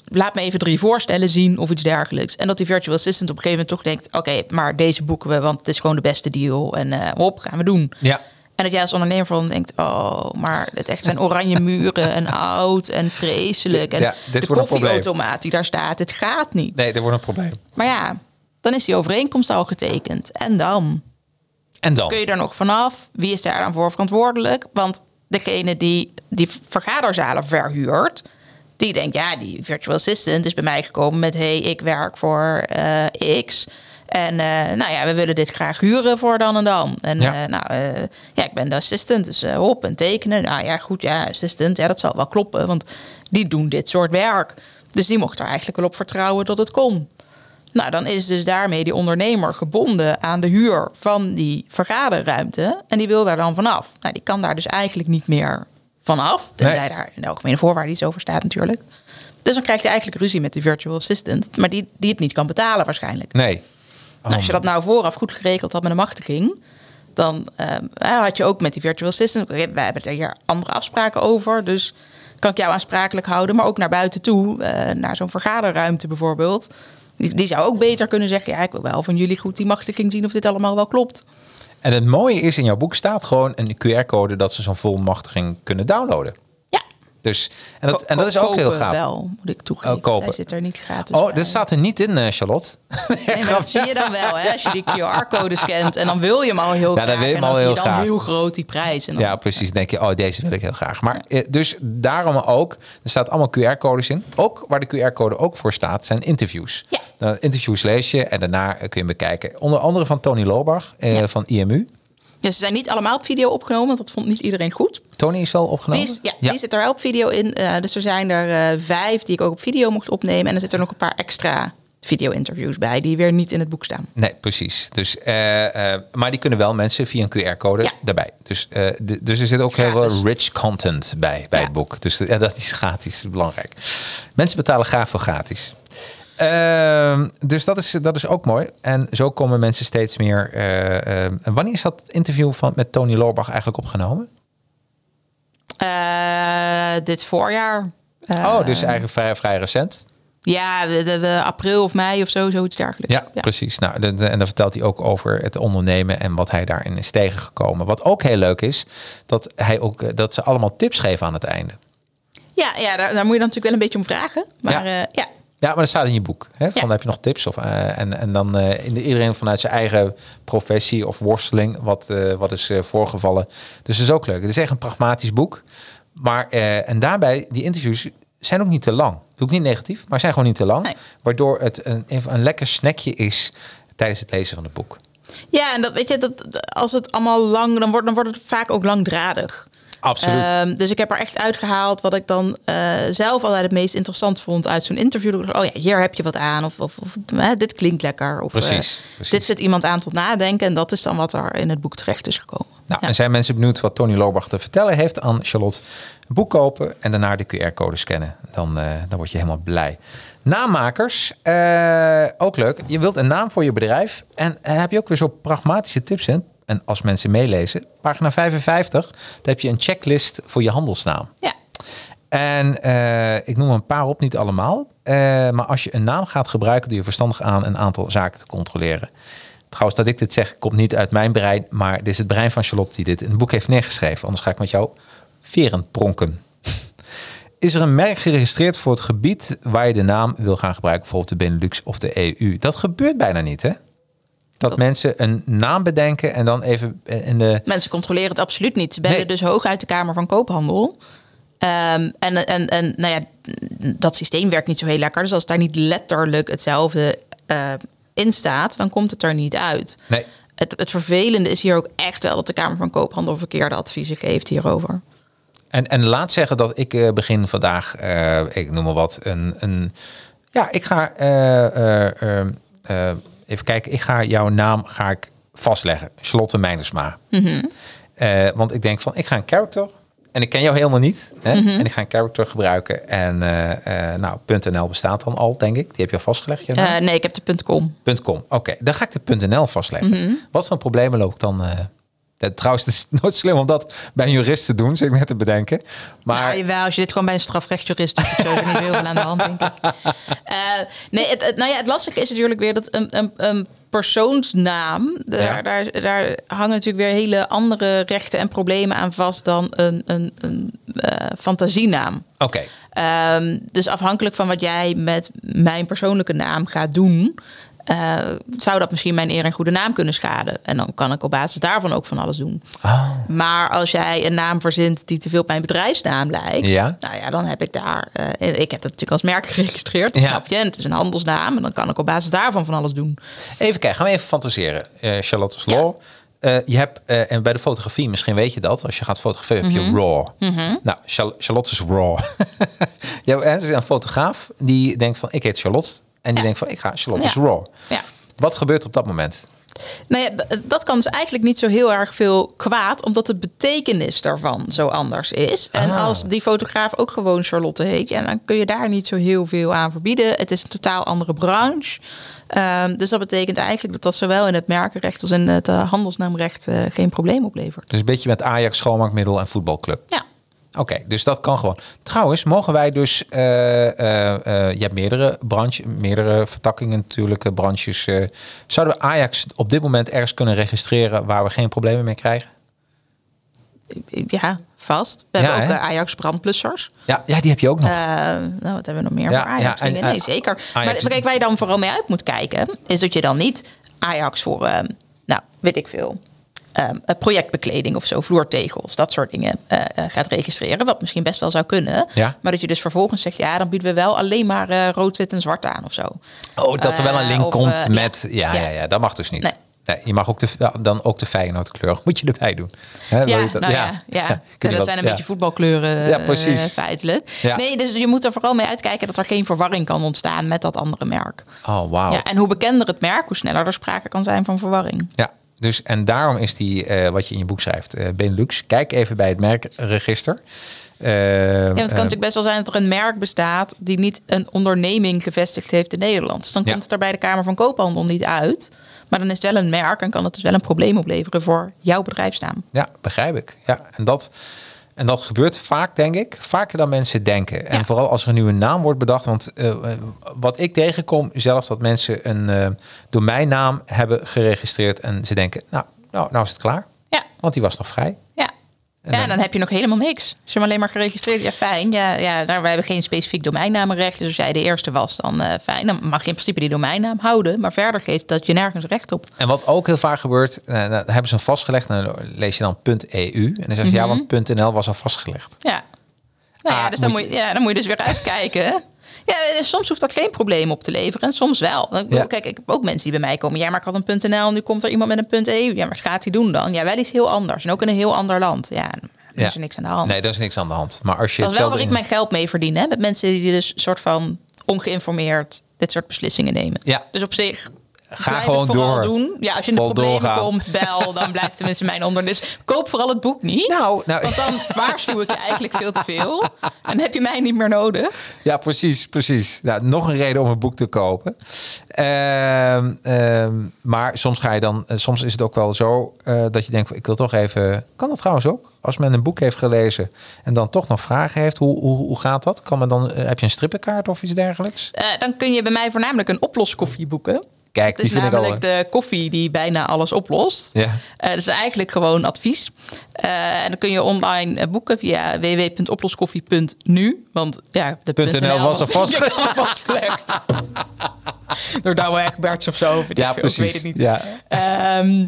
laat me even drie voorstellen zien of iets dergelijks. En dat die virtual assistant op een gegeven moment toch denkt, oké, maar deze boeken we, want het is gewoon de beste deal en eh hop, gaan we doen. Ja. En dat jij als ondernemer van denkt, oh, maar het echt zijn oranje muren en oud en vreselijk. En Ja, dit de koffieautomaat die daar staat, het gaat niet. Nee, dat wordt een probleem. Maar ja, dan is die overeenkomst al getekend. En dan En dan? kun je er nog vanaf. Wie is daar dan voor verantwoordelijk? Want degene die die vergaderzalen verhuurt, die denkt, ja, die virtual assistant is bij mij gekomen met, hey, ik werk voor eh, X. En eh, nou ja, we willen dit graag huren voor dan en dan. En Ja. ja, nou, eh, ja ik ben de assistant, dus eh, hop en tekenen. Nou ja, goed, ja, assistant, ja, dat zal wel kloppen, want die doen dit soort werk. Dus die mocht er eigenlijk wel op vertrouwen dat het kon. Nou, dan is dus daarmee die ondernemer gebonden aan de huur van die vergaderruimte. En die wil daar dan vanaf. Nou, die kan daar dus eigenlijk niet meer vanaf. Tenzij Nee. daar in de algemene voorwaarden iets over staat natuurlijk. Dus dan krijgt hij eigenlijk ruzie met die virtual assistant. Maar die, die het niet kan betalen waarschijnlijk. Nee. Nou, als je dat nou vooraf goed geregeld had met een machtiging... dan ehm, had je ook met die virtual assistant... we hebben er hier andere afspraken over... dus kan ik jou aansprakelijk houden... maar ook naar buiten toe, eh, naar zo'n vergaderruimte bijvoorbeeld... Die, zou ook beter kunnen zeggen... ja, ik wil wel van jullie goed die machtiging zien... of dit allemaal wel klopt. En het mooie is, in jouw boek staat gewoon een QR-code... dat ze zo'n volmachtiging kunnen downloaden. Dus, en dat, en dat is ook heel gaaf. wel, moet ik toegeven. Oh, kopen. Hij zit er niet gratis Oh, bij. dit staat er niet in, eh, Charlotte. Nee, maar dat zie je dan wel, hè? Als je die QR-code scant en dan wil je hem al heel Ja, dan wil je hem al dan heel dan graag. heel groot die prijs. En dan, Ja, precies. Dan denk je, oh, deze wil ik heel graag. Maar eh, dus daarom ook, er staat allemaal QR-codes in. Ook waar de QR-code ook voor staat, zijn interviews. Ja. Interviews lees je en daarna kun je hem bekijken. Onder andere van Tony Lobach eh, Ja. van IMU. Ja, ze zijn niet allemaal op video opgenomen, want dat vond niet iedereen goed. Tony is wel opgenomen? Die, is, ja, die zit er wel op video in. Eh, dus er zijn er eh, vijf die ik ook op video mocht opnemen. En er zitten nog een paar extra video-interviews bij, die weer niet in het boek staan. Nee, precies. Dus, eh, maar die kunnen wel mensen via een QR-code Ja. daarbij. Dus, dus er zit ook heel veel rich content bij, bij Ja. het boek. Dus ja, dat is gratis, belangrijk. Mensen betalen graag voor gratis. Ehm, dus dat is, dat is ook mooi. En zo komen mensen steeds meer. en wanneer is dat interview van, met Tony Loorbach eigenlijk opgenomen? Eh, dit voorjaar. Oh, dus eigenlijk vrij, vrij recent. Ja, de, de- de april of mei of zo, zoiets dergelijks. Ja, precies. Nou, de, en dan vertelt hij ook over het ondernemen en wat hij daarin is tegengekomen. Wat ook heel leuk is, dat, hij ook, dat ze allemaal tips geven aan het einde. Ja, ja daar, daar moet je dan natuurlijk wel een beetje om vragen. Maar Ja. ja, ja. Maar dat staat in je boek. Hè? Van Ja. heb je nog tips? Of, eh, en, en dan eh, in- iedereen vanuit zijn eigen professie of worsteling, wat, eh, wat is voorgevallen. Dus dat is ook leuk. Het is echt een pragmatisch boek. Maar, en daarbij, die interviews zijn ook niet te lang. Doe ik niet negatief, maar zijn gewoon niet te lang. Nee. Waardoor het een, even een lekker snackje is tijdens het lezen van het boek. ja, en dat weet je, dat, als het allemaal lang, dan wordt, dan wordt het vaak ook langdradig. Absoluut. Ehm, dus ik heb er echt uitgehaald wat ik dan eh, zelf altijd het meest interessant vond uit zo'n interview. Oh ja, hier heb je wat aan. Of, of, of dit klinkt lekker. Of Precies, eh, precies. dit zet iemand aan tot nadenken. En dat is dan wat er in het boek terecht is gekomen. Nou, Ja. en zijn mensen benieuwd wat Tony Lobach te vertellen heeft aan Charlotte? Boek kopen en daarna de QR-code scannen. Dan, eh, dan word je helemaal blij. Naammakers, ook leuk. Je wilt een naam voor je bedrijf. En heb je ook weer zo pragmatische tips in. En als mensen meelezen, pagina 55, dan heb je een checklist voor je handelsnaam. ja. En eh, ik noem er een paar op, niet allemaal. Eh, maar als je een naam gaat gebruiken, doe je verstandig aan een aantal zaken te controleren. Trouwens, dat ik dit zeg, komt niet uit mijn brein, maar dit is het brein van Charlotte die dit in het boek heeft neergeschreven. Anders ga ik met jou veren pronken. Is er een merk geregistreerd voor het gebied waar je de naam wil gaan gebruiken, bijvoorbeeld de Benelux of de EU? Dat gebeurt bijna niet, hè? Dat, mensen een naam bedenken en dan even in de. Mensen controleren het absoluut niet. Ze bellen Nee. dus hoog uit de Kamer van Koophandel. Ehm, en, en, en nou ja, dat systeem werkt niet zo heel lekker. Dus als daar niet letterlijk hetzelfde eh, in staat, dan komt het er niet uit. Nee, Het, het vervelende is hier ook echt wel dat de Kamer van Koophandel verkeerde adviezen geeft hierover. En, en laat zeggen dat ik eh, begin vandaag, eh, ik noem maar wat, een, een ja, ik ga eh, eh, eh, eh, even kijken, ik ga jouw naam ga ik vastleggen, Charlotte Meinersma. Eh, want ik denk van, ik ga een character en ik ken jou helemaal niet, hè? en ik ga een character gebruiken en eh, eh, nou .nl bestaat dan al, denk ik, die heb je al vastgelegd. je nee, ik heb de .com. .com. Oké, dan ga ik de .nl vastleggen. Wat voor problemen loop ik dan? Eh, trouwens, het is nooit slim om dat bij een jurist te doen, zit ik net te bedenken. Maar jawel, als je dit gewoon bij een strafrechtsjurist doet, zo, is er niet heel veel aan de hand, denk ik. Eh, nee, het, het- nou ja, het lastige is natuurlijk weer dat een, een, een persoonsnaam, daar, Ja. daar, daar hangen natuurlijk weer hele andere rechten en problemen aan vast dan een, een, een eh, fantasienaam. oké, Ehm, dus afhankelijk van wat jij met mijn persoonlijke naam gaat doen, eh, zou dat misschien mijn eer en goede naam kunnen schaden. En dan kan ik op basis daarvan ook van alles doen. Ah. Maar als jij een naam verzint die te veel op mijn bedrijfsnaam lijkt, Ja. nou ja, dan heb ik daar. eh, ik heb dat natuurlijk als merk geregistreerd, Ja. snap je? En het is een handelsnaam en dan kan ik op basis daarvan van alles doen. Even kijken, gaan we even fantaseren. Eh Charlotte's Ja. Law. Je hebt, en bij de fotografie, misschien weet je dat, als je gaat fotograferen, heb Mhm. je RAW. Nou, Char- Charlotte's RAW. hebt er is een fotograaf die denkt van, ik heet Charlotte. En die denkt van, ik ga Charlotte's Ja. RAW. Ja. Wat gebeurt op dat moment? Nou ja, dat kan dus eigenlijk niet zo heel erg veel kwaad, omdat de betekenis daarvan zo anders is. En Ah. als die fotograaf ook gewoon Charlotte heet, ja, dan kun je daar niet zo heel veel aan verbieden. Het is een totaal andere branche. Ehm, dus dat betekent eigenlijk dat dat zowel in het merkenrecht als in het eh, handelsnaamrecht eh, geen probleem oplevert. Dus een beetje met Ajax, schoonmaakmiddel en voetbalclub. Ja. Oké, dus dat kan gewoon. Trouwens, mogen wij dus... eh, eh, eh, je hebt meerdere branches, meerdere vertakkingen natuurlijk, branches. zouden we Ajax op dit moment ergens kunnen registreren... waar we geen problemen mee krijgen? Ja, vast. We Ja, hebben ook eh, Ajax brandplussers. Ja, ja, die heb je ook nog. Nou, wat hebben we nog meer Ja, voor Ajax? ja, en, dingen? nee, zeker. Ajax- Maar kijk, waar je dan vooral mee uit moet kijken, is dat je dan niet Ajax voor, nou, weet ik veel, eh, projectbekleding of zo, vloertegels, dat soort dingen eh, eh, gaat registreren. Wat misschien best wel zou kunnen. Ja. Maar dat je dus vervolgens zegt, ja, dan bieden we wel alleen maar rood, wit en zwart aan of zo. Oh, dat er wel een link of, komt met... ja. Ja, ja. Dat mag dus niet. Nee. Nee, je mag ook de, dan ook de Feyenoordkleur moet je erbij doen. Ja, je dat? nou ja, ja. Dat wel- zijn een beetje voetbalkleuren Ja, precies. feitelijk. Nee, dus je moet er vooral mee uitkijken dat er geen verwarring kan ontstaan met dat andere merk. Oh, wauw. Ja, en hoe bekender het merk, hoe sneller er sprake kan zijn van verwarring. Ja, dus en daarom is die, eh, wat je in je boek schrijft, eh, Benelux. Kijk even bij het merkregister. Eh, Ja, het kan natuurlijk best wel zijn dat er een merk bestaat die niet een onderneming gevestigd heeft in Nederland. Dus dan Ja. komt het er bij de Kamer van Koophandel niet uit. Maar dan is het wel een merk en kan het dus wel een probleem opleveren voor jouw bedrijfsnaam. Ja, begrijp ik. Ja, en dat. En dat gebeurt vaak, denk ik, vaker dan mensen denken. En vooral als er een nieuwe naam wordt bedacht. Want eh, eh, wat ik tegenkom, zelfs dat mensen een eh, domeinnaam hebben geregistreerd. En ze denken, nou, nou, nou is het klaar. Ja, Want die was nog vrij. ja. En ja, dan- en dan heb je nog helemaal niks. Als je hem alleen maar geregistreerd ja, fijn. Ja, ja, daar, wij hebben geen specifiek domeinnamenrecht. Dus als jij de eerste was, dan eh, fijn. Dan mag je in principe die domeinnaam houden. Maar verder geeft dat je nergens recht op. En wat ook heel vaak gebeurt, eh, dan hebben ze hem vastgelegd. Dan lees je dan .eu. En dan zeg je, ja, want .nl was al vastgelegd. Ja. Nou ja, Ah, dus dan moet, je, ja, dan moet je dus weer uitkijken. Ja, eh, soms hoeft dat geen probleem op te leveren. En soms wel. Ja. Kijk, ik heb ook mensen die bij mij komen. Ja, maar ik had een .nl en nu komt er iemand met een .eu. Ja, maar wat gaat hij doen dan? Ja, wel iets heel anders. En ook in een heel ander land. Ja, Ja. is er niks aan de hand. Nee, daar is niks aan de hand. Maar als je dat is wel waar ik mijn geld mee verdien. Hè? Met mensen die dus soort van ongeïnformeerd dit soort beslissingen nemen. Ja. Dus op zich. Ga blijf gewoon het vooral door. doen. Ja, als je in de problemen doorgaan. komt, bel. Dan blijft tenminste mijn onder. Dus koop vooral het boek niet. Nou, nou, Want dan waarschuw ik je eigenlijk veel te veel. En dan heb je mij niet meer nodig. Ja, precies, precies. Nou, nog een reden om een boek te kopen. Ehm, ehm, maar soms ga je dan, eh, soms is het ook wel zo eh, dat je denkt, ik wil toch even. Kan dat trouwens ook? Als men een boek heeft gelezen en dan toch nog vragen heeft, hoe, hoe, hoe gaat dat? Kan men dan, eh, heb je een strippenkaart of iets dergelijks? Dan kun je bij mij voornamelijk een oploskoffie boeken. Kijk, Het is die vind ik al. namelijk de koffie die bijna alles oplost. Ja. Eh, dus eigenlijk gewoon advies. Eh, en dan kun je online eh, boeken via www.oploskoffie.nu. Want ja, de .nl was al vast- vastgelegd. Door Douwe Egberts of zo. weet ik Ja, Ik weet precies. het niet. Ja. Ehm,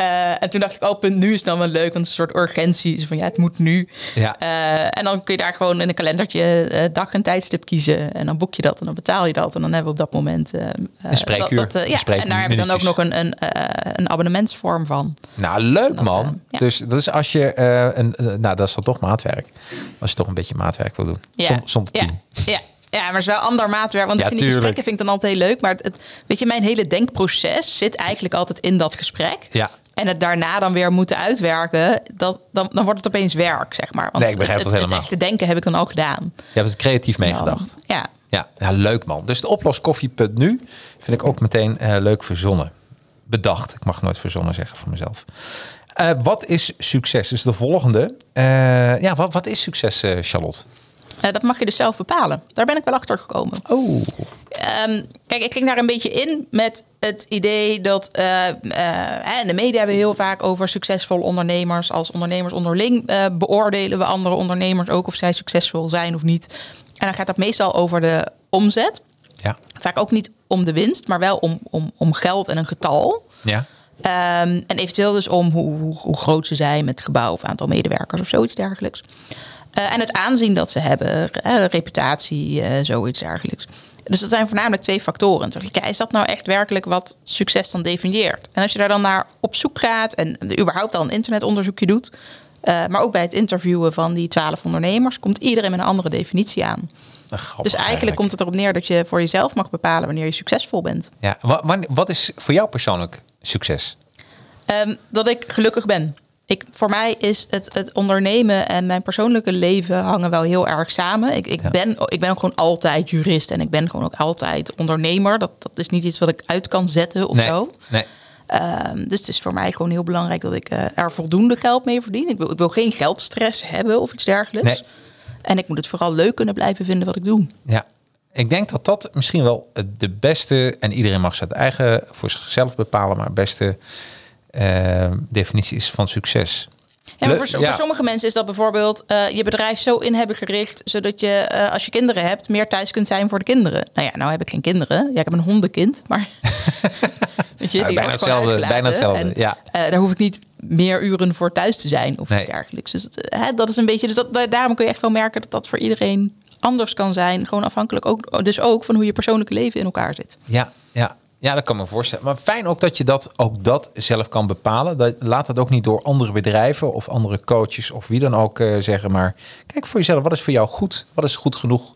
eh, en toen dacht ik, oh, punt nu is dan wel leuk, want het is een soort urgentie. Van ja, het moet nu. Ja. Eh, en dan kun je daar gewoon in een kalendertje eh, dag en tijdstip kiezen. En dan boek je dat en dan betaal je dat. En dan hebben we op dat moment. Een spreekuur. dat- ja, en daar heb je dan ook nog een, een, een abonnementsvorm van. Nou, leuk Dat, man. ja. Dus dat is als je een, nou, dat is dan toch maatwerk. Als je toch een beetje maatwerk wil doen. Ja. Som, ja. Ja. ja, maar het is wel ander maatwerk. Want Ja, ik vind die gesprekken vind ik dan altijd heel leuk. Maar het, het- weet je, mijn hele denkproces zit eigenlijk altijd in dat gesprek. Ja. En het daarna dan weer moeten uitwerken, dat, dan, dan wordt het opeens werk, zeg maar. Want Nee, ik begrijp het, dat het, helemaal. Het echte denken heb ik dan al gedaan. Je hebt het creatief meegedacht. Ja. Ja, ja, leuk man. Dus de oploskoffie.nu vind ik ook meteen eh, leuk verzonnen. Bedacht. Ik mag nooit verzonnen zeggen voor mezelf. Eh, wat is succes? Dus de volgende. Eh, ja, wat, wat is succes, Charlotte? Eh, dat mag je dus zelf bepalen. Daar ben ik wel achter gekomen. Oh. Ehm, kijk, ik ging daar een beetje in met het idee dat in de media hebben we heel vaak over succesvolle ondernemers. Als ondernemers onderling beoordelen we andere ondernemers ook of zij succesvol zijn of niet. En dan gaat dat meestal over de omzet. Ja. Vaak ook niet om de winst, maar wel om, om, om geld en een getal. Ja. Ehm, en eventueel dus om hoe, hoe, hoe groot ze zijn met gebouw of aantal medewerkers of zoiets dergelijks. Eh, en het aanzien dat ze hebben, eh, reputatie, eh, zoiets dergelijks. Dus dat zijn voornamelijk twee factoren. Is dat nou echt werkelijk wat succes dan definieert? En als je daar dan naar op zoek gaat en überhaupt al een internetonderzoekje doet, maar ook bij het interviewen van die twaalf ondernemers, komt iedereen met een andere definitie aan. Grappig dus eigenlijk komt het erop neer dat je voor jezelf mag bepalen wanneer je succesvol bent. Ja. Wa- wanneer- wat is voor jou persoonlijk succes? Ehm, dat ik gelukkig ben. Ik, voor mij is het, het ondernemen en mijn persoonlijke leven hangen wel heel erg samen. Ik, ik, Ja. ben, ik ben ook gewoon altijd jurist en ik ben gewoon ook altijd ondernemer. Dat, dat is niet iets wat ik uit kan zetten of nee. zo. nee. Ehm, dus het is voor mij gewoon heel belangrijk dat ik eh, er voldoende geld mee verdien. Ik wil, ik wil geen geldstress hebben of iets dergelijks. Nee. En ik moet het vooral leuk kunnen blijven vinden wat ik doe. Ja, ik denk dat dat misschien wel de beste, en iedereen mag zijn eigen voor zichzelf bepalen, maar beste eh, definitie is van succes. Ja, maar voor, ja. voor sommige mensen is dat bijvoorbeeld eh, je bedrijf zo in hebben gericht, zodat je eh, als je kinderen hebt, meer thuis kunt zijn voor de kinderen. Nou ja, nou heb ik geen kinderen. Ja, ik heb een hondenkind, maar weet je, bijna hetzelfde, bijna hetzelfde, En, ja. daar hoef ik niet meer uren voor thuis te zijn of Nee. iets dergelijks. Dus hè, dat is een beetje, dus dat, da- daarom kun je echt wel merken dat dat voor iedereen anders kan zijn. Gewoon afhankelijk ook, dus ook van hoe je persoonlijke leven in elkaar zit. Ja, ja. Dat kan me voorstellen. Maar fijn ook dat je dat ook dat zelf kan bepalen. Dat, laat het ook niet door andere bedrijven of andere coaches of wie dan ook eh, zeggen. Maar kijk voor jezelf, wat is voor jou goed? Wat is goed genoeg?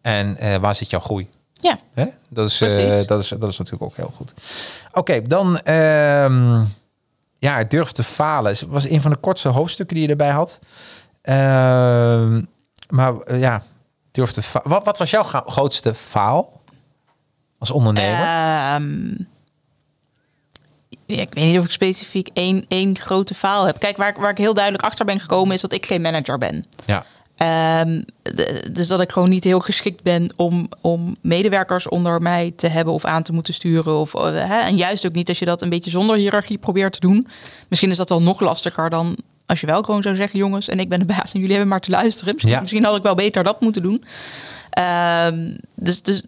En eh, waar zit jouw groei? Ja, Hè? Dat, is, eh, dat, is, dat is natuurlijk ook heel goed. Oké, dan ehm ja, durf te falen. Het was een van de kortste hoofdstukken die je erbij had. Ehm, maar ja, durf te fa- wat, wat was jouw grootste faal als ondernemer? Ehm, Ja, ik weet niet of ik specifiek één, één grote faal heb. Kijk, waar, ik- waar ik heel duidelijk achter ben gekomen is dat ik geen manager ben. Ja. Ehm, de- dus dat ik gewoon niet heel geschikt ben om, om medewerkers onder mij te hebben of aan te moeten sturen. Of, eh, hè, en juist ook niet als je dat een beetje zonder hiërarchie probeert te doen. Misschien is dat wel nog lastiger dan als je wel gewoon zou zeggen: jongens, en ik ben de baas en jullie hebben maar te luisteren. Misschien, Ja. misschien had ik wel beter dat moeten doen. Ehm, dus, dus,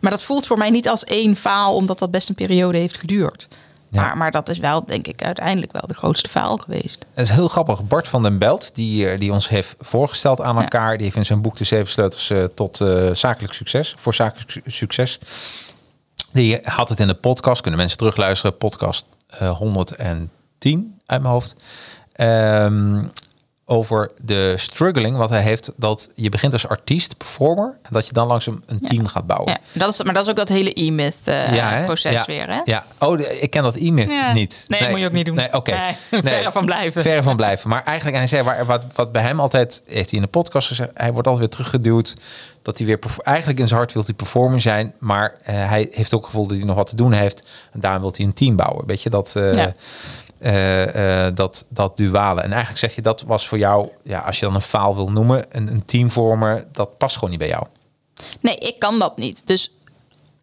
maar dat voelt voor mij niet als één faal, omdat dat best een periode heeft geduurd. Ja. Maar, maar dat is wel, denk ik, uiteindelijk wel de grootste faal geweest. Het is heel grappig. Bart van den Belt, die, eh, die ons heeft voorgesteld aan Ja. elkaar. Die heeft in zijn boek De Zeven Sleutels eh, tot eh, zakelijk succes. Voor zakelijk su- succes. Die had het in de podcast. Kunnen mensen terugluisteren. Podcast eh, 110 uit mijn hoofd. Ehm, over de struggling wat hij heeft. Dat je begint als artiest, performer. En dat je dan langzaam een team gaat bouwen. Ja, dat is, maar dat is ook dat hele e-myth eh, ja. weer, hè? Ja. Oh, de- ik ken dat e-myth Ja. niet. Nee, dat moet je ook niet doen. Nee, oké. Nee, verre van blijven. Verre van blijven. Maar eigenlijk, en hij zei, waar, wat, wat bij hem altijd, heeft hij in de podcast gezegd, hij wordt altijd weer teruggeduwd, dat hij weer, eigenlijk in zijn hart wil hij performer zijn, maar eh, hij heeft ook het gevoel dat hij nog wat te doen heeft. En daarom wil hij een team bouwen. Weet je, dat... eh, Eh, eh, dat, dat duale. En eigenlijk zeg je, dat was voor jou, ja, als je dan een faal wil noemen, een, een team vormen, dat past gewoon niet bij jou. Nee, ik kan dat niet. Dus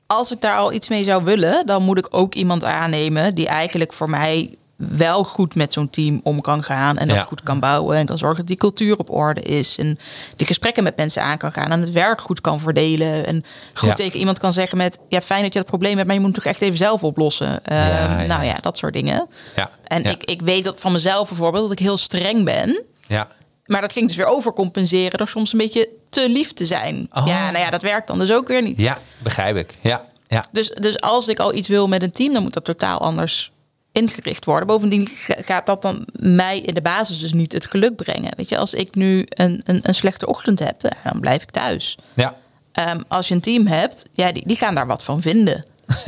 als ik daar al iets mee zou willen, dan moet ik ook iemand aannemen die eigenlijk voor mij wel goed met zo'n team om kan gaan en dat Ja. goed kan bouwen en kan zorgen dat die cultuur op orde is en die gesprekken met mensen aan kan gaan en het werk goed kan verdelen en goed Ja. tegen iemand kan zeggen met ja fijn dat je dat probleem hebt, maar je moet het toch echt even zelf oplossen. Ehm. Nou ja, dat soort dingen. Ja. En ik, ik weet dat van mezelf bijvoorbeeld dat ik heel streng ben. Ja. Maar dat klinkt dus weer overcompenseren door soms een beetje te lief te zijn. Oh. Ja, nou ja, dat werkt dan dus ook weer niet. Ja, begrijp ik. Ja. Ja. Dus, dus als ik al iets wil met een team, dan moet dat totaal anders ingericht worden. Bovendien ga- gaat dat dan mij in de basis dus niet het geluk brengen. Weet je, als ik nu een, een, een slechte ochtend heb, dan blijf ik thuis. Ja. Ehm, als je een team hebt, ja, die, die gaan daar wat van vinden.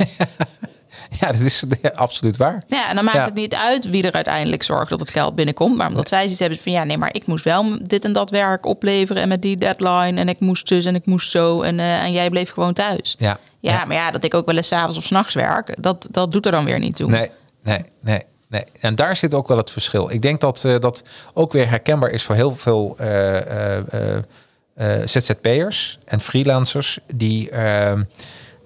Ja, dat is ja, absoluut waar. Ja, en dan maakt Ja. het niet uit wie er uiteindelijk zorgt dat het geld binnenkomt. Maar omdat zij zoiets hebben van ja, nee, maar ik moest wel dit en dat werk opleveren en met die deadline en ik moest dus en ik moest zo en, eh, en jij bleef gewoon thuis. Ja. Ja, Ja. maar ja, dat ik ook wel eens 's avonds of 's nachts werk, dat, dat doet er dan weer niet toe. Nee, nee, nee, nee. En daar zit ook wel het verschil. Ik denk dat eh, dat ook weer herkenbaar is voor heel veel eh, eh, ZZP'ers en freelancers die,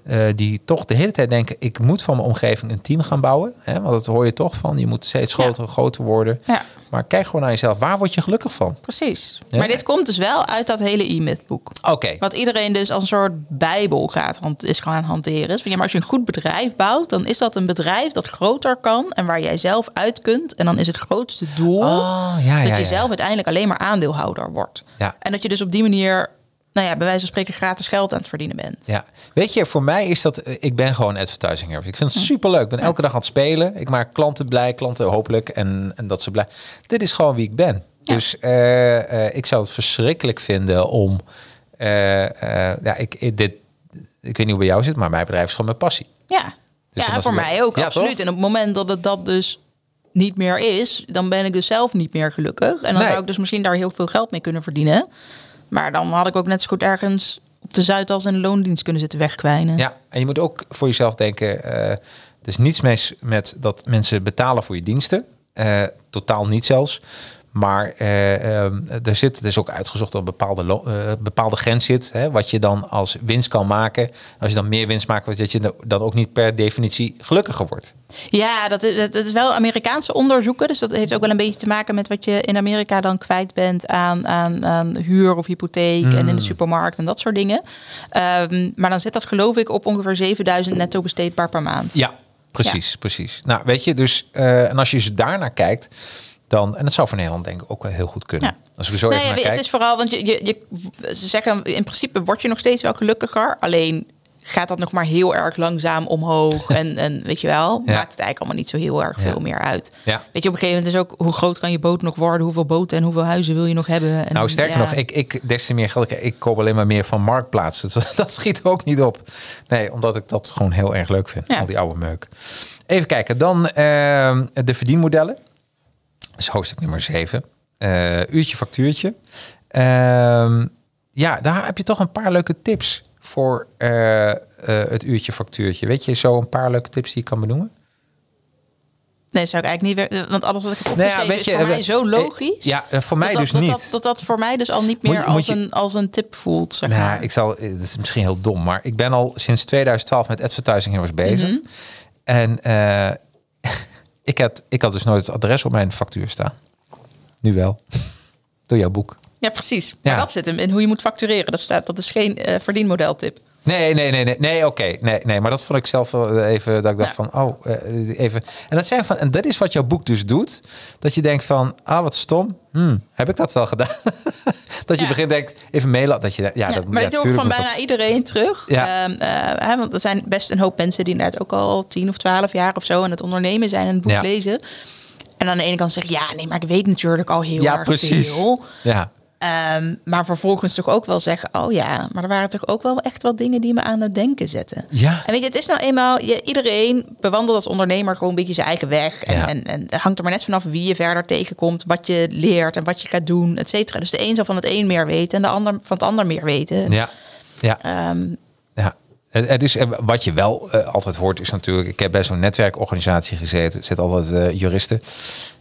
eh, die toch de hele tijd denken: ik moet van mijn omgeving een team gaan bouwen. Hè? Want dat hoor je toch van. Je moet steeds groter en groter worden. Ja. Maar kijk gewoon naar jezelf. Waar word je gelukkig van? Precies. Ja. Maar dit komt dus wel uit dat hele e-myth boek. Oké. Wat iedereen dus als een soort bijbel gaat is gaan hanteren. Is van, ja, maar als je een goed bedrijf bouwt, dan is dat een bedrijf dat groter kan en waar jij zelf uit kunt. En dan is het grootste doel Oh, dat je zelf uiteindelijk alleen maar aandeelhouder wordt. Ja. En dat je dus op die manier, nou ja, bij wijze van spreken gratis geld aan het verdienen bent. Ja, weet je, voor mij is dat. eh, Ik ben gewoon advertising service. Ik vind het super leuk. Ik ben elke dag aan het spelen. Ik maak klanten blij, klanten hopelijk en, en dat ze blij. Dit is gewoon wie ik ben. Ja. Dus eh, eh, ik zou het verschrikkelijk vinden om. ja, ik, dit, ik weet niet hoe bij jou zit, maar mijn bedrijf is gewoon mijn passie. Ja, Dus ja voor mij ook, Ja, absoluut. toch? En op het moment dat het dat dus niet meer is, dan ben ik dus zelf niet meer gelukkig. En dan Nee. zou ik dus misschien daar heel veel geld mee kunnen verdienen. Maar dan had ik ook net zo goed ergens op de Zuidas de loondienst kunnen zitten wegkwijnen. Ja, en je moet ook voor jezelf denken. er is niets mis met dat mensen betalen voor je diensten. Eh, totaal niet zelfs. Maar eh, ehm, er zit, is ook uitgezocht dat een bepaalde, eh, bepaalde grens zit. Hè, wat je dan als winst kan maken. Als je dan meer winst maakt, dat je dan ook niet per definitie gelukkiger wordt. Ja, dat is, dat is wel Amerikaanse onderzoeken. Dus dat heeft ook wel een beetje te maken met wat je in Amerika dan kwijt bent aan, aan, aan huur of hypotheek en Hmm. in de supermarkt en dat soort dingen. Ehm, maar dan zit dat geloof ik op ongeveer 7000 netto besteedbaar per maand. Ja, precies, precies. Nou, weet je, dus eh, en als je ze daarnaar kijkt, dan en dat zou voor Nederland denk ik ook wel heel goed kunnen. Ja. Als ik zo Nee, even naar het kijk. is vooral, want je, je, je, ze zeggen in principe word je nog steeds wel gelukkiger. Alleen gaat dat nog maar heel erg langzaam omhoog. en, en weet je wel, Ja. maakt het eigenlijk allemaal niet zo heel erg veel meer uit. Ja. Weet je, op een gegeven moment is ook hoe groot kan je boot nog worden? Hoeveel boten en hoeveel huizen wil je nog hebben? En, Nou, sterker nog, ik, ik des te meer geld. ik- Ik koop alleen maar meer van Marktplaats. Dus dat, schiet ook niet op. Nee, omdat ik dat gewoon heel erg leuk vind. Al die oude meuk. Even kijken. Dan ehm, de verdienmodellen. Is hoofdstuk nummer 7. uurtje factuurtje. Ehm, ja, daar heb je toch een paar leuke tips voor eh, eh, het uurtje factuurtje. Weet je zo een paar leuke tips die je kan benoemen? Nee, zou ik eigenlijk niet weer. Want alles wat ik heb Nou ja, opgeschreven je, is voor eh, mij zo eh, logisch. ja, eh, voor mij dat dus dat, niet. Dat, dat, dat voor mij dus al niet meer moet als, je- een, als een tip voelt. Zeg Nou, maar. ik zal, het is misschien heel dom, maar ik ben al sinds 2012 met Advertising Heroes bezig. Mhm. En eh, ik, had, ik had dus nooit het adres op mijn factuur staan. Nu wel. Door jouw boek. Ja, precies. Ja. Maar dat zit hem in hoe je moet factureren. Dat, staat, dat is geen eh verdienmodeltip. Nee, nee, nee, nee, nee oké. Nee, nee, maar dat vond ik zelf wel even, dat ik dacht Ja. van, oh, eh, even. En dat, zijn van, en dat is wat jouw boek dus doet. Dat je denkt van, ah, wat stom. Hmm, heb ik dat wel gedaan? dat je Ja. begint denkt, even mailen. Dat je, ja, Ja, dat, maar ja, dat doe ik van bijna dat- iedereen terug. Ja. Ehm, eh, want er zijn best een hoop mensen die inderdaad ook al 10 of 12 jaar of zo aan het ondernemen zijn en het boek lezen. En aan de ene kant zeg je, ja, nee, maar ik weet natuurlijk al heel Ja, erg precies. veel. Ja, Ehm, maar vervolgens toch ook wel zeggen, oh ja, maar er waren toch ook wel echt wel dingen die me aan het denken zetten. Ja. En weet je, het is nou eenmaal, je, iedereen bewandelt als ondernemer gewoon een beetje zijn eigen weg. En, Ja. en, en het hangt er maar net vanaf wie je verder tegenkomt, wat je leert en wat je gaat doen, et cetera. Dus de een zal van het een meer weten en de ander van het ander meer weten. ja, ja. Ehm, Ja, het, is, eh, wat je wel eh, altijd hoort is natuurlijk... Ik heb bij zo'n netwerkorganisatie gezeten. Zitten altijd eh, juristen.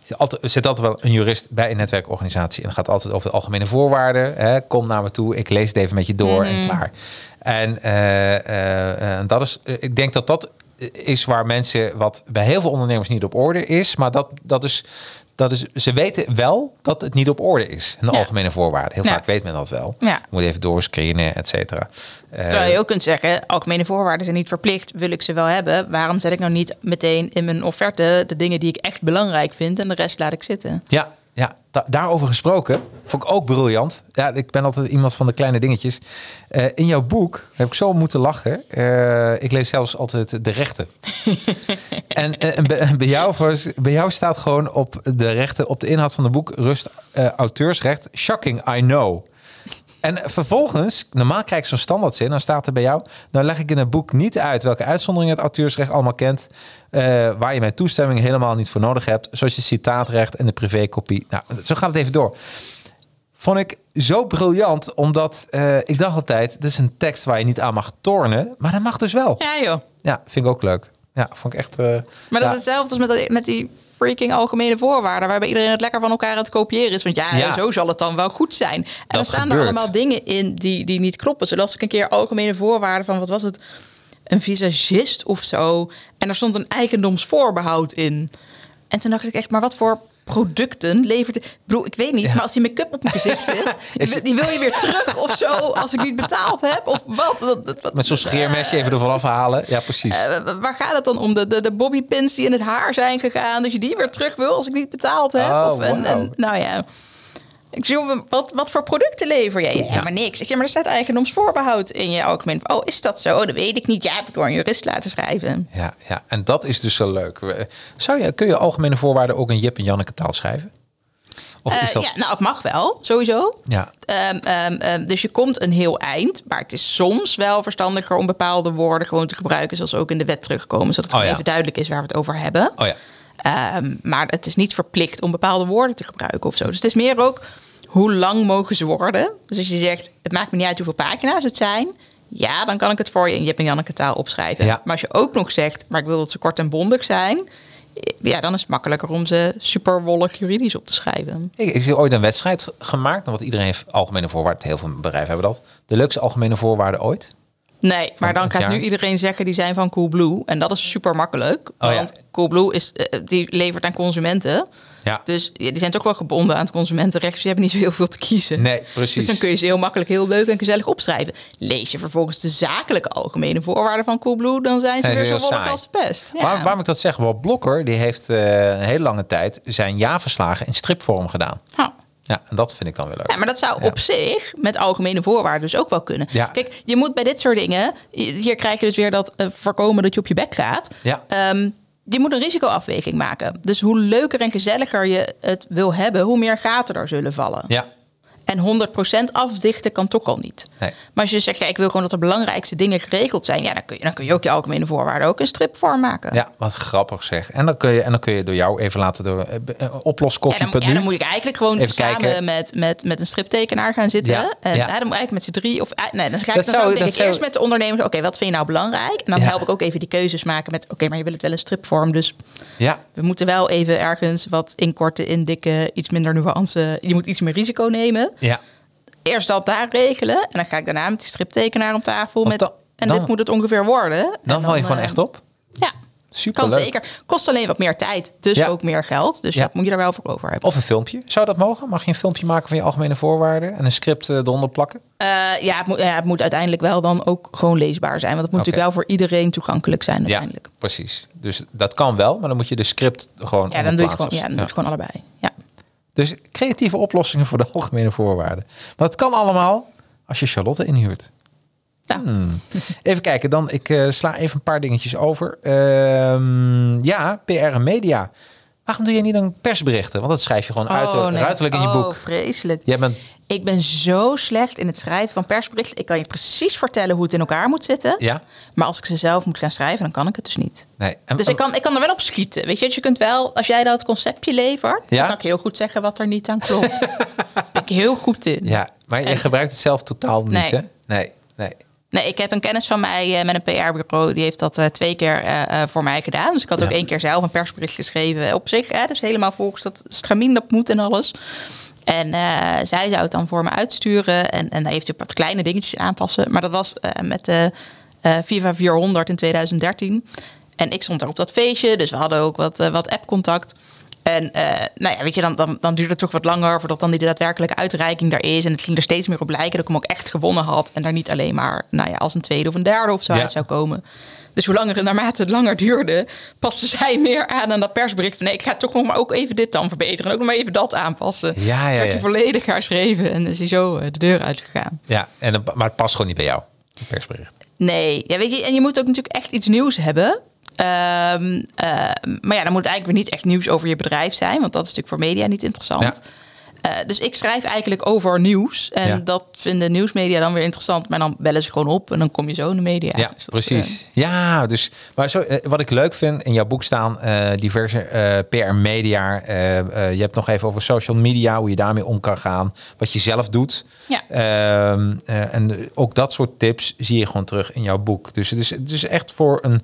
Zit altijd, zit altijd wel een jurist bij een netwerkorganisatie. En het gaat altijd over de algemene voorwaarden. Hè. Kom naar me toe, ik lees het even met je door en klaar. En dat is, ik denk dat dat is waar mensen... wat bij heel veel ondernemers niet op orde is. Maar dat, dat is... Dat is, ze weten wel dat het niet op orde is. Ja. algemene voorwaarden. Heel Ja. vaak weet men dat wel. Ja. Moet even doorscreenen, et cetera. Eh, Terwijl je ook kunt zeggen, algemene voorwaarden zijn niet verplicht, wil ik ze wel hebben. Waarom zet ik nou niet meteen in mijn offerte de dingen die ik echt belangrijk vind en de rest laat ik zitten? Ja da- daarover gesproken. Vond ik ook briljant. Ja, ik ben altijd iemand van de kleine dingetjes. Eh, in jouw boek heb ik zo moeten lachen. Eh, ik lees zelfs altijd de rechten. en en bij, jou, bij jou staat gewoon op de rechten, op de inhoud van het boek, rust eh, auteursrecht. Shocking, I know. En vervolgens, normaal krijg ik zo'n standaardzin, dan staat er bij jou... nou leg ik in het boek niet uit welke uitzonderingen het auteursrecht allemaal kent... eh, waar je mijn toestemming helemaal niet voor nodig hebt... zoals je citaatrecht en de privékopie. Nou, zo gaat het even door. Vond ik zo briljant, omdat eh, ik dacht altijd... dit is een tekst waar je niet aan mag tornen, maar dat mag dus wel. Ja joh. Ja, vind ik ook leuk. Ja, vond ik echt... eh, Maar dat ja. is hetzelfde als met, met die freaking algemene voorwaarden, waarbij iedereen het lekker van elkaar aan het kopiëren is. Want ja, Ja. zo zal het dan wel goed zijn. En er staan gebeurt. er allemaal dingen in die, die niet kloppen. Zo las ik een keer algemene voorwaarden van, wat was het? Een visagist of zo. En er stond een eigendomsvoorbehoud in. En toen dacht ik echt, maar wat voor producten levert... Ik weet niet, maar als die make-up op mijn gezicht zit... die, wil- die wil je weer terug of zo als ik niet betaald heb? Of wat? Dat- dat- wat- Met zo'n scheermesje even ervan afhalen. Ja, precies. eh, waar gaat het dan om? De, de, de bobbypins die in het haar zijn gegaan. Dat je die weer terug wil als ik niet betaald heb. Oh, of, en, nou ja. Ik zie op- wat, wat voor producten lever jij? Ja, Ja. maar niks. Ik, ja, maar er staat eigendomsvoorbehoud in je algemeen. Oh, is dat zo? Dat weet ik niet. Ja, heb ik door een jurist laten schrijven. Ja, ja, en dat is dus zo leuk. Zou je, kun je algemene voorwaarden ook in Jip en Janneke taal schrijven? Of Eh, is dat... Ja, nou, het mag wel, sowieso. Ja. Ehm, ehm, ehm, dus je komt een heel eind. Maar het is soms wel verstandiger om bepaalde woorden gewoon te gebruiken. Zoals ook in de wet terugkomen. Zodat het Oh, ja. even duidelijk is waar we het over hebben. Oh ja. Maar het is niet verplicht om bepaalde woorden te gebruiken of zo. Dus het is meer ook hoe lang mogen ze worden. Dus als je zegt, het maakt me niet uit hoeveel pagina's het zijn. Ja, dan kan ik het voor je in Jip en Janneke taal opschrijven. Ja. Maar als je ook nog zegt, maar ik wil dat ze kort en bondig zijn. Ja, dan is het makkelijker om ze super wollig juridisch op te schrijven. Ik, ik zie ooit een wedstrijd gemaakt. Want iedereen heeft algemene voorwaarden. Heel veel bedrijven hebben dat. De leukste algemene voorwaarden ooit. Nee, maar dan gaat jaar? nu iedereen zeggen die zijn van Coolblue. En dat is super makkelijk. Oh ja. want Coolblue is, eh, die levert aan consumenten. Ja. Dus ja, die zijn toch wel gebonden aan het consumentenrecht. Dus je hebt niet zo heel veel te kiezen. Nee, precies. Dus dan kun je ze heel makkelijk, heel leuk en gezellig opschrijven. Lees je vervolgens de zakelijke algemene voorwaarden van Coolblue... dan zijn ze Zijn weer zo wollig als de pest. Ja. Waar, waarom ik dat zeg? Wel, Blokker die heeft eh, een hele lange tijd zijn jaarverslagen in stripvorm gedaan. Ja. Ja, en dat vind ik dan weer leuk. Ja, maar dat zou Ja. op zich met algemene voorwaarden dus ook wel kunnen. Ja. Kijk, je moet bij dit soort dingen... Hier krijg je dus weer dat eh, voorkomen dat je op je bek gaat. Ja. Ehm, je moet een risicoafweging maken. Dus hoe leuker en gezelliger je het wil hebben... hoe meer gaten er zullen vallen. Ja, En 100% afdichten kan toch al niet. Nee. Maar als je zegt, ja, ik wil gewoon dat de belangrijkste dingen geregeld zijn, ja, dan kun je, dan kun je ook je algemene voorwaarden ook in stripvorm maken. Ja, wat grappig zeg. En dan kun je, en dan kun je door jou even laten door uh, Ja, dan, oploskoffie.nu. ja, dan moet ik eigenlijk gewoon Even samen kijken. met, met, met een striptekenaar gaan zitten. Ja, En ja. dan moet ik eigenlijk met z'n drie. Of, eh, nee, dan ga ik, Dat dan zou- ik dat eerst met de ondernemers. Oké, wat vind je nou belangrijk? En dan help ik ook even die keuzes maken met. Oké, maar je wil het wel in stripvorm. Dus Ja, we moeten wel even ergens wat inkorten, indikken, iets minder nuance. Je moet iets meer risico nemen. Ja. Eerst dat daar regelen. En dan ga ik daarna met die striptekenaar om tafel. Want Met, dan- en dan- dit moet het ongeveer worden. Dan En val je gewoon eh, echt op. Ja, Super kan leuk. zeker. Kost alleen wat meer tijd. Dus Ja. ook meer geld. Dus Ja. dat moet je er wel voor over hebben. Of een filmpje. Zou dat mogen? Mag je een filmpje maken van je algemene voorwaarden en een script eh, eronder plakken? Eh, ja, het moet, ja, het moet uiteindelijk wel dan ook gewoon leesbaar zijn. Want het moet natuurlijk wel voor iedereen toegankelijk zijn uiteindelijk. Ja, precies. Dus dat kan wel, maar dan moet je de script gewoon Ja, dan doe je het gewoon, ja, dan doe je het gewoon allebei. Ja. Dus creatieve oplossingen voor de algemene voorwaarden. Maar het kan allemaal als je Charlotte inhuurt. Nou, Hmm. Even kijken, dan ik eh, sla even een paar dingetjes over. Ehm, ja, PR en media. Waarom doe je niet dan persberichten? Want dat schrijf je gewoon uit, oh, nee. ruiterlijk in je Oh, boek. vreselijk. Jij bent, Ik ben zo slecht in het schrijven van persberichten. Ik kan je precies vertellen hoe het in elkaar moet zitten. ja? Maar als ik ze zelf moet gaan schrijven, dan kan ik het dus niet. Nee. En- Dus ik kan, ik kan er wel op schieten. Weet je, dus je kunt wel, als jij dat conceptje levert, Ja? dan kan ik heel goed zeggen wat er niet aan klopt. ben ik heel goed in. Ja, maar je En- gebruikt het zelf totaal niet, Nee. hè? Nee, nee. Nee, ik heb een kennis van mij eh, met een PR-bureau. Die heeft dat eh, twee keer eh, voor mij gedaan. Dus ik had ook Ja. één keer zelf een persbericht geschreven op zich. Hè, dus helemaal volgens dat stramien dat moet en alles. En eh, zij zou het dan voor me uitsturen. En, en daar heeft hij wat kleine dingetjes aanpassen. Maar dat was eh, met de eh Viva 400 in 2013. En ik stond daar op dat feestje. Dus we hadden ook wat, eh, wat app-contact. En nou ja, weet je, dan, dan, dan duurde het toch wat langer voordat dan die daadwerkelijke uitreiking daar is. En het ging er steeds meer op lijken dat ik hem ook echt gewonnen had. En daar niet alleen maar nou ja, als een tweede of een derde of zo Ja. uit zou komen. Dus hoe langer naarmate het langer duurde, paste zij meer aan aan dat persbericht. Van, nee, ik ga toch nog maar ook even dit dan verbeteren. En ook nog maar even dat aanpassen. Ja, ja, Dus werd hij volledig herschreven en is hij zo eh, de deur uitgegaan. Ja, en, maar het past gewoon niet bij jou, een persbericht. Nee, ja, weet je, en je moet ook natuurlijk echt iets nieuws hebben. Ehm, eh, maar ja, dan moet het eigenlijk weer niet echt nieuws over je bedrijf zijn, want dat is natuurlijk voor media niet interessant. Ja. Eh, dus ik schrijf eigenlijk over nieuws. En Ja. dat vinden nieuwsmedia dan weer interessant. Maar dan bellen ze gewoon op en dan kom je zo in de media. Ja, Dus precies. eh, Ja, dus maar zo, eh, wat ik leuk vind in jouw boek staan diverse PR media. eh, je hebt nog even over social media, hoe je daarmee om kan gaan, wat je zelf doet. Ja. Ehm, eh, en ook dat soort tips zie je gewoon terug in jouw boek. Dus het is, het is echt voor een,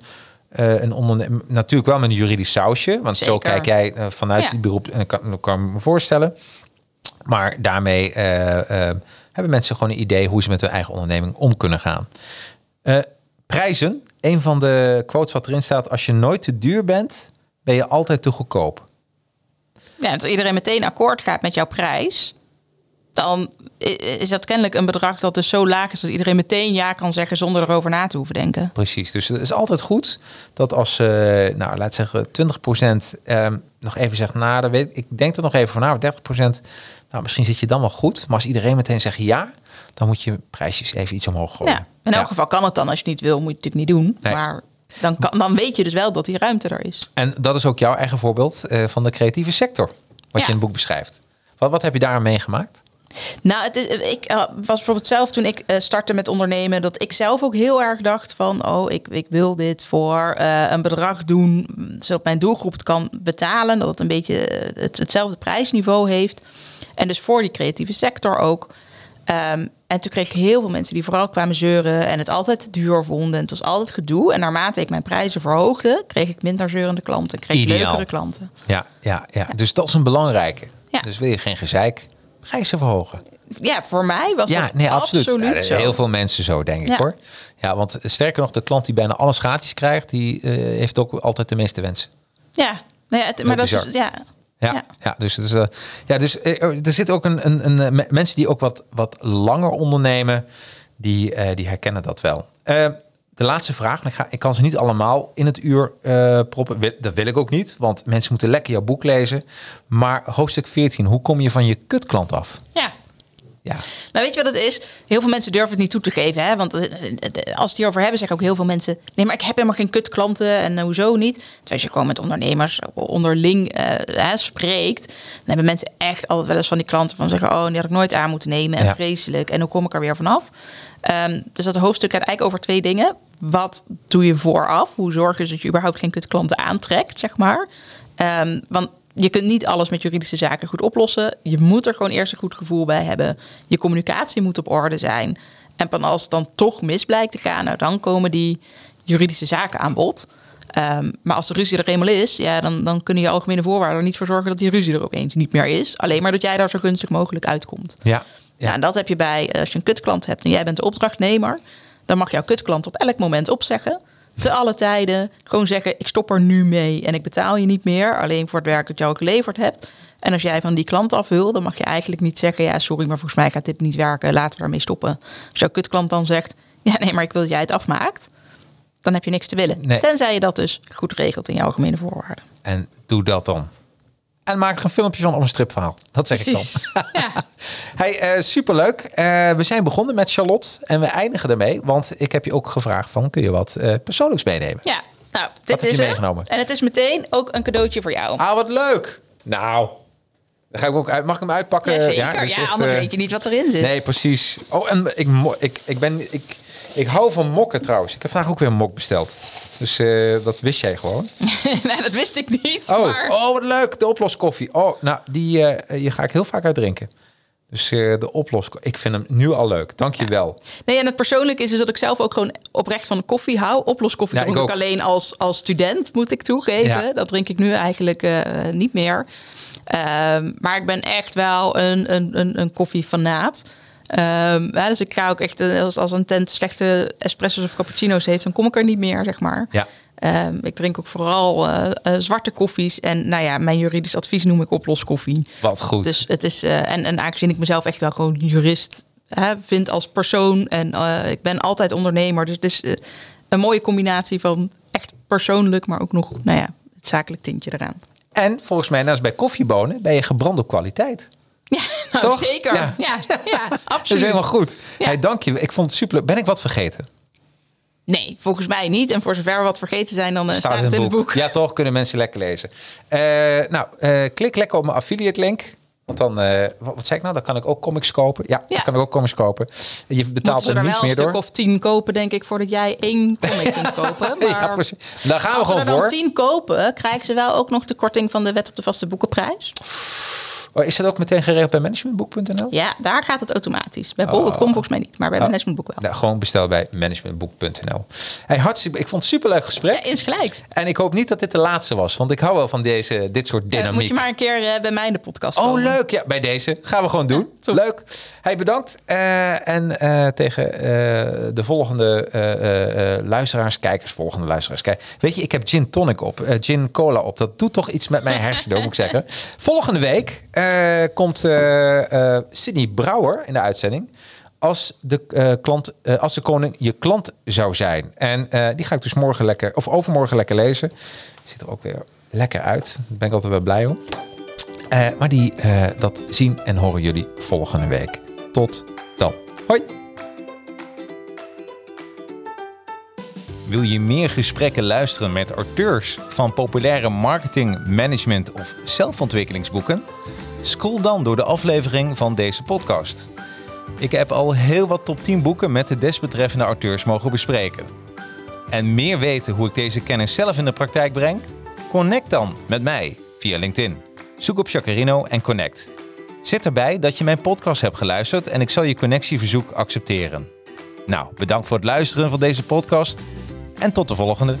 een ondernemer, natuurlijk wel met een juridisch sausje, want zo kijk jij vanuit Ja. die beroep en kan, kan me voorstellen. Maar daarmee eh, eh, hebben mensen gewoon een idee hoe ze met hun eigen onderneming om kunnen gaan. Eh, prijzen. Een van de quotes wat erin staat: als je nooit te duur bent, ben je altijd te goedkoop. Ja, als iedereen meteen akkoord gaat met jouw prijs, dan is dat kennelijk een bedrag dat dus zo laag is dat iedereen meteen ja kan zeggen zonder erover na te hoeven denken. Precies. Dus het is altijd goed dat als, eh nou laat zeggen, 20% ehm, nog even zegt, nou, weet, ik denk er nog even van, nou, 30%, nou, misschien zit je dan wel goed. Maar als iedereen meteen zegt ja, dan moet je prijsjes even iets omhoog gooien. Ja, in elk geval kan het dan. Als je niet wil, moet je het natuurlijk niet doen. Nee. Maar dan, kan, dan weet je dus wel dat die ruimte er is. En dat is ook jouw eigen voorbeeld eh, van de creatieve sector, wat Ja. je in het boek beschrijft. Wat, wat heb je daar meegemaakt? Nou, het is, ik eh, was bijvoorbeeld zelf toen ik eh, startte met ondernemen, dat ik zelf ook heel erg dacht van, oh, ik, ik wil dit voor een bedrag doen, zodat mijn doelgroep het kan betalen, dat het een beetje het, hetzelfde prijsniveau heeft. En dus voor die creatieve sector ook. Ehm, en toen kreeg ik heel veel mensen die vooral kwamen zeuren en het altijd te duur vonden. En het was altijd gedoe. En naarmate ik mijn prijzen verhoogde, kreeg ik minder zeurende klanten. Kreeg ik leukere klanten. Ja, ja, ja. Dus dat is een belangrijke. Ja. Dus wil je geen gezeik, prijzen verhogen. Ja, voor mij was Ja, dat nee, absoluut. absoluut, Ja, zo. heel veel mensen zo, denk ik hoor. Ja, want sterker nog, de klant die bijna alles gratis krijgt, die eh, heeft ook altijd de meeste wensen. Ja, nou ja het- maar dat is bizar. dus, ja. Ja, ja. Ja. dus, het is, eh, ja, dus eh, er zit ook een, een, een eh, me- mensen die ook wat, wat langer ondernemen, die, die herkennen dat wel. De laatste vraag, ik, ga, ik kan ze niet allemaal in het uur proppen. Dat wil ik ook niet, want mensen moeten lekker jouw boek lezen. Maar hoofdstuk 14, hoe kom je van je kutklant af? Ja. Ja. Nou, weet je wat het is? Heel veel mensen durven het niet toe te geven. Hè? Want eh, eh, als ze het hierover hebben, zeggen ook heel veel mensen... nee, maar ik heb helemaal geen kutklanten en eh, hoezo niet? Terwijl als je gewoon met ondernemers onderling eh, hè, spreekt... dan hebben mensen echt altijd wel eens van die klanten van zeggen... oh, die had ik nooit aan moeten nemen en Ja. vreselijk. En hoe kom ik er weer vanaf? Ehm, dus dat hoofdstuk gaat eigenlijk over twee dingen. Wat doe je vooraf? Hoe zorg je dat je überhaupt geen kutklanten aantrekt, zeg maar? Ehm, want je kunt niet alles met juridische zaken goed oplossen. Je moet er gewoon eerst een goed gevoel bij hebben. Je communicatie moet op orde zijn. En pas als het dan toch mis blijkt te gaan, nou, dan komen die juridische zaken aan bod. Ehm, maar als de ruzie er eenmaal is, ja, dan, dan kunnen je algemene voorwaarden er niet voor zorgen dat die ruzie er opeens niet meer is. Alleen maar dat jij daar zo gunstig mogelijk uitkomt. Ja. Ja. en dat heb je bij eh, als je een kutklant hebt en jij bent de opdrachtnemer, dan mag jouw kutklant op elk moment opzeggen. Te alle tijden. Gewoon zeggen: ik stop er nu mee en ik betaal je niet meer. Alleen voor het werk dat al geleverd hebt. En als jij van die klant af wil, dan mag je eigenlijk niet zeggen: ja, sorry, maar volgens mij gaat dit niet werken. Laten we daarmee stoppen. Als jouw kutklant dan zegt: ja, nee, maar ik wil dat jij het afmaakt. Dan heb je niks te willen. Nee. Tenzij je dat dus goed regelt in jouw algemene voorwaarden. En doe dat dan. En maak er een filmpje van op een stripverhaal. Dat zeg ik dan. Ja. Hey, eh, superleuk. Eh, we zijn begonnen met Charlotte en we eindigen ermee. Want ik heb je ook gevraagd van, kun je wat eh, persoonlijks meenemen? Ja, nou, dit is meegenomen? En het is meteen ook een cadeautje voor jou. Ah, wat leuk. Nou, dan ga ik ook uit. Mag ik hem uitpakken? Ja, zeker. Ja, dus echt, anders weet je niet wat erin zit. Nee, precies. Oh, en ik, ik, ik ben... Ik, ik hou van mokken trouwens. Ik heb vandaag ook weer een mok besteld. Dus eh, dat wist jij gewoon. nee, dat wist ik niet. Oh, maar... oh wat leuk. De oploskoffie. Oh, nou, die, eh die ga ik heel vaak uitdrinken. Dus eh, de oploskoffie. Ik vind hem nu al leuk. Dank je wel. Nee, en het persoonlijke is dus dat ik zelf ook gewoon oprecht van koffie hou. Oploskoffie Ja, drink ik ook. alleen als, als student, moet ik toegeven. Ja. Dat drink ik nu eigenlijk niet meer. Ehm, maar ik ben echt wel een, een, een, een koffiefanaat. Ehm, ja, dus ik ga ook echt, eh, als, als een tent slechte espresso's of cappuccino's heeft, dan kom ik er niet meer, zeg maar. Ja. Ehm, ik drink ook vooral eh, eh, zwarte koffies. En nou ja, mijn juridisch advies noem ik oploskoffie. Wat goed. Dus het is, eh, en, en aangezien ik mezelf echt wel gewoon jurist hè, vind als persoon. En ik ben altijd ondernemer. Dus het is een mooie combinatie van echt persoonlijk, maar ook nog, nou ja, het zakelijk tintje eraan. En volgens mij, als bij koffiebonen, ben je gebrand op kwaliteit. Ja, nou, Toch? zeker. Ja. Ja, ja, Dat is absoluut. helemaal goed. Ja. Hey, dank je. Ik vond het super. Ben ik wat vergeten? Nee, volgens mij niet. En voor zover we wat vergeten zijn, dan eh, staat, het in het boek. Ja, toch kunnen mensen lekker lezen. Eh, nou, eh, klik lekker op mijn affiliate link. Want dan, wat, wat zei ik nou? Dan kan ik ook comics kopen. Ja, dan kan ik ook comics kopen. Je betaalt er er niets meer stuk door. of tien kopen, denk ik, voordat jij één comic kunt kopen. Maar ja, precies. Daar gaan we als gewoon er dan voor. tien kopen, krijgen ze wel ook nog de korting van de wet op de vaste boekenprijs. Oh, is dat ook meteen geregeld bij managementboek.nl? Ja, daar gaat het automatisch. Bij Bol.com volgens mij niet, maar bij Managementboek wel. Nou, gewoon bestel bij managementboek.nl. Hey, hartstikke, ik vond het superleuk gesprek. Ja, insgelijks. En ik hoop niet dat dit de laatste was, want ik hou wel van deze, dit soort Eh, dynamiek. moet je maar een keer eh, bij mij in de podcast Oh, komen. leuk. Ja, bij deze. Gaan we gewoon doen. leuk. Hey, bedankt. Eh, en eh, tegen eh, de volgende eh, eh, eh, luisteraars, kijkers, volgende luisteraars. Kijk, weet je, ik heb gin tonic op, eh, gin cola op. Dat doet toch iets met mijn hersenen, moet ik zeggen. Volgende week eh, komt eh, eh, Sydney Brouwer in de uitzending. Als de, klant, als de koning je klant zou zijn. En die ga ik dus morgen lekker, of overmorgen lekker lezen. Ziet er ook weer lekker uit. Daar ben ik altijd wel blij om. Maar die, dat zien en horen jullie volgende week. Tot dan. Hoi! Wil je meer gesprekken luisteren met auteurs van populaire marketing, management of zelfontwikkelingsboeken? Scroll dan door de aflevering van deze podcast. Ik heb al heel wat top 10 boeken met de desbetreffende auteurs mogen bespreken. En meer weten hoe ik deze kennis zelf in de praktijk breng? Connect dan met mij via LinkedIn. Zoek op Jacarino en connect. Zet erbij dat je mijn podcast hebt geluisterd en ik zal je connectieverzoek accepteren. Nou, bedankt voor het luisteren van deze podcast en tot de volgende.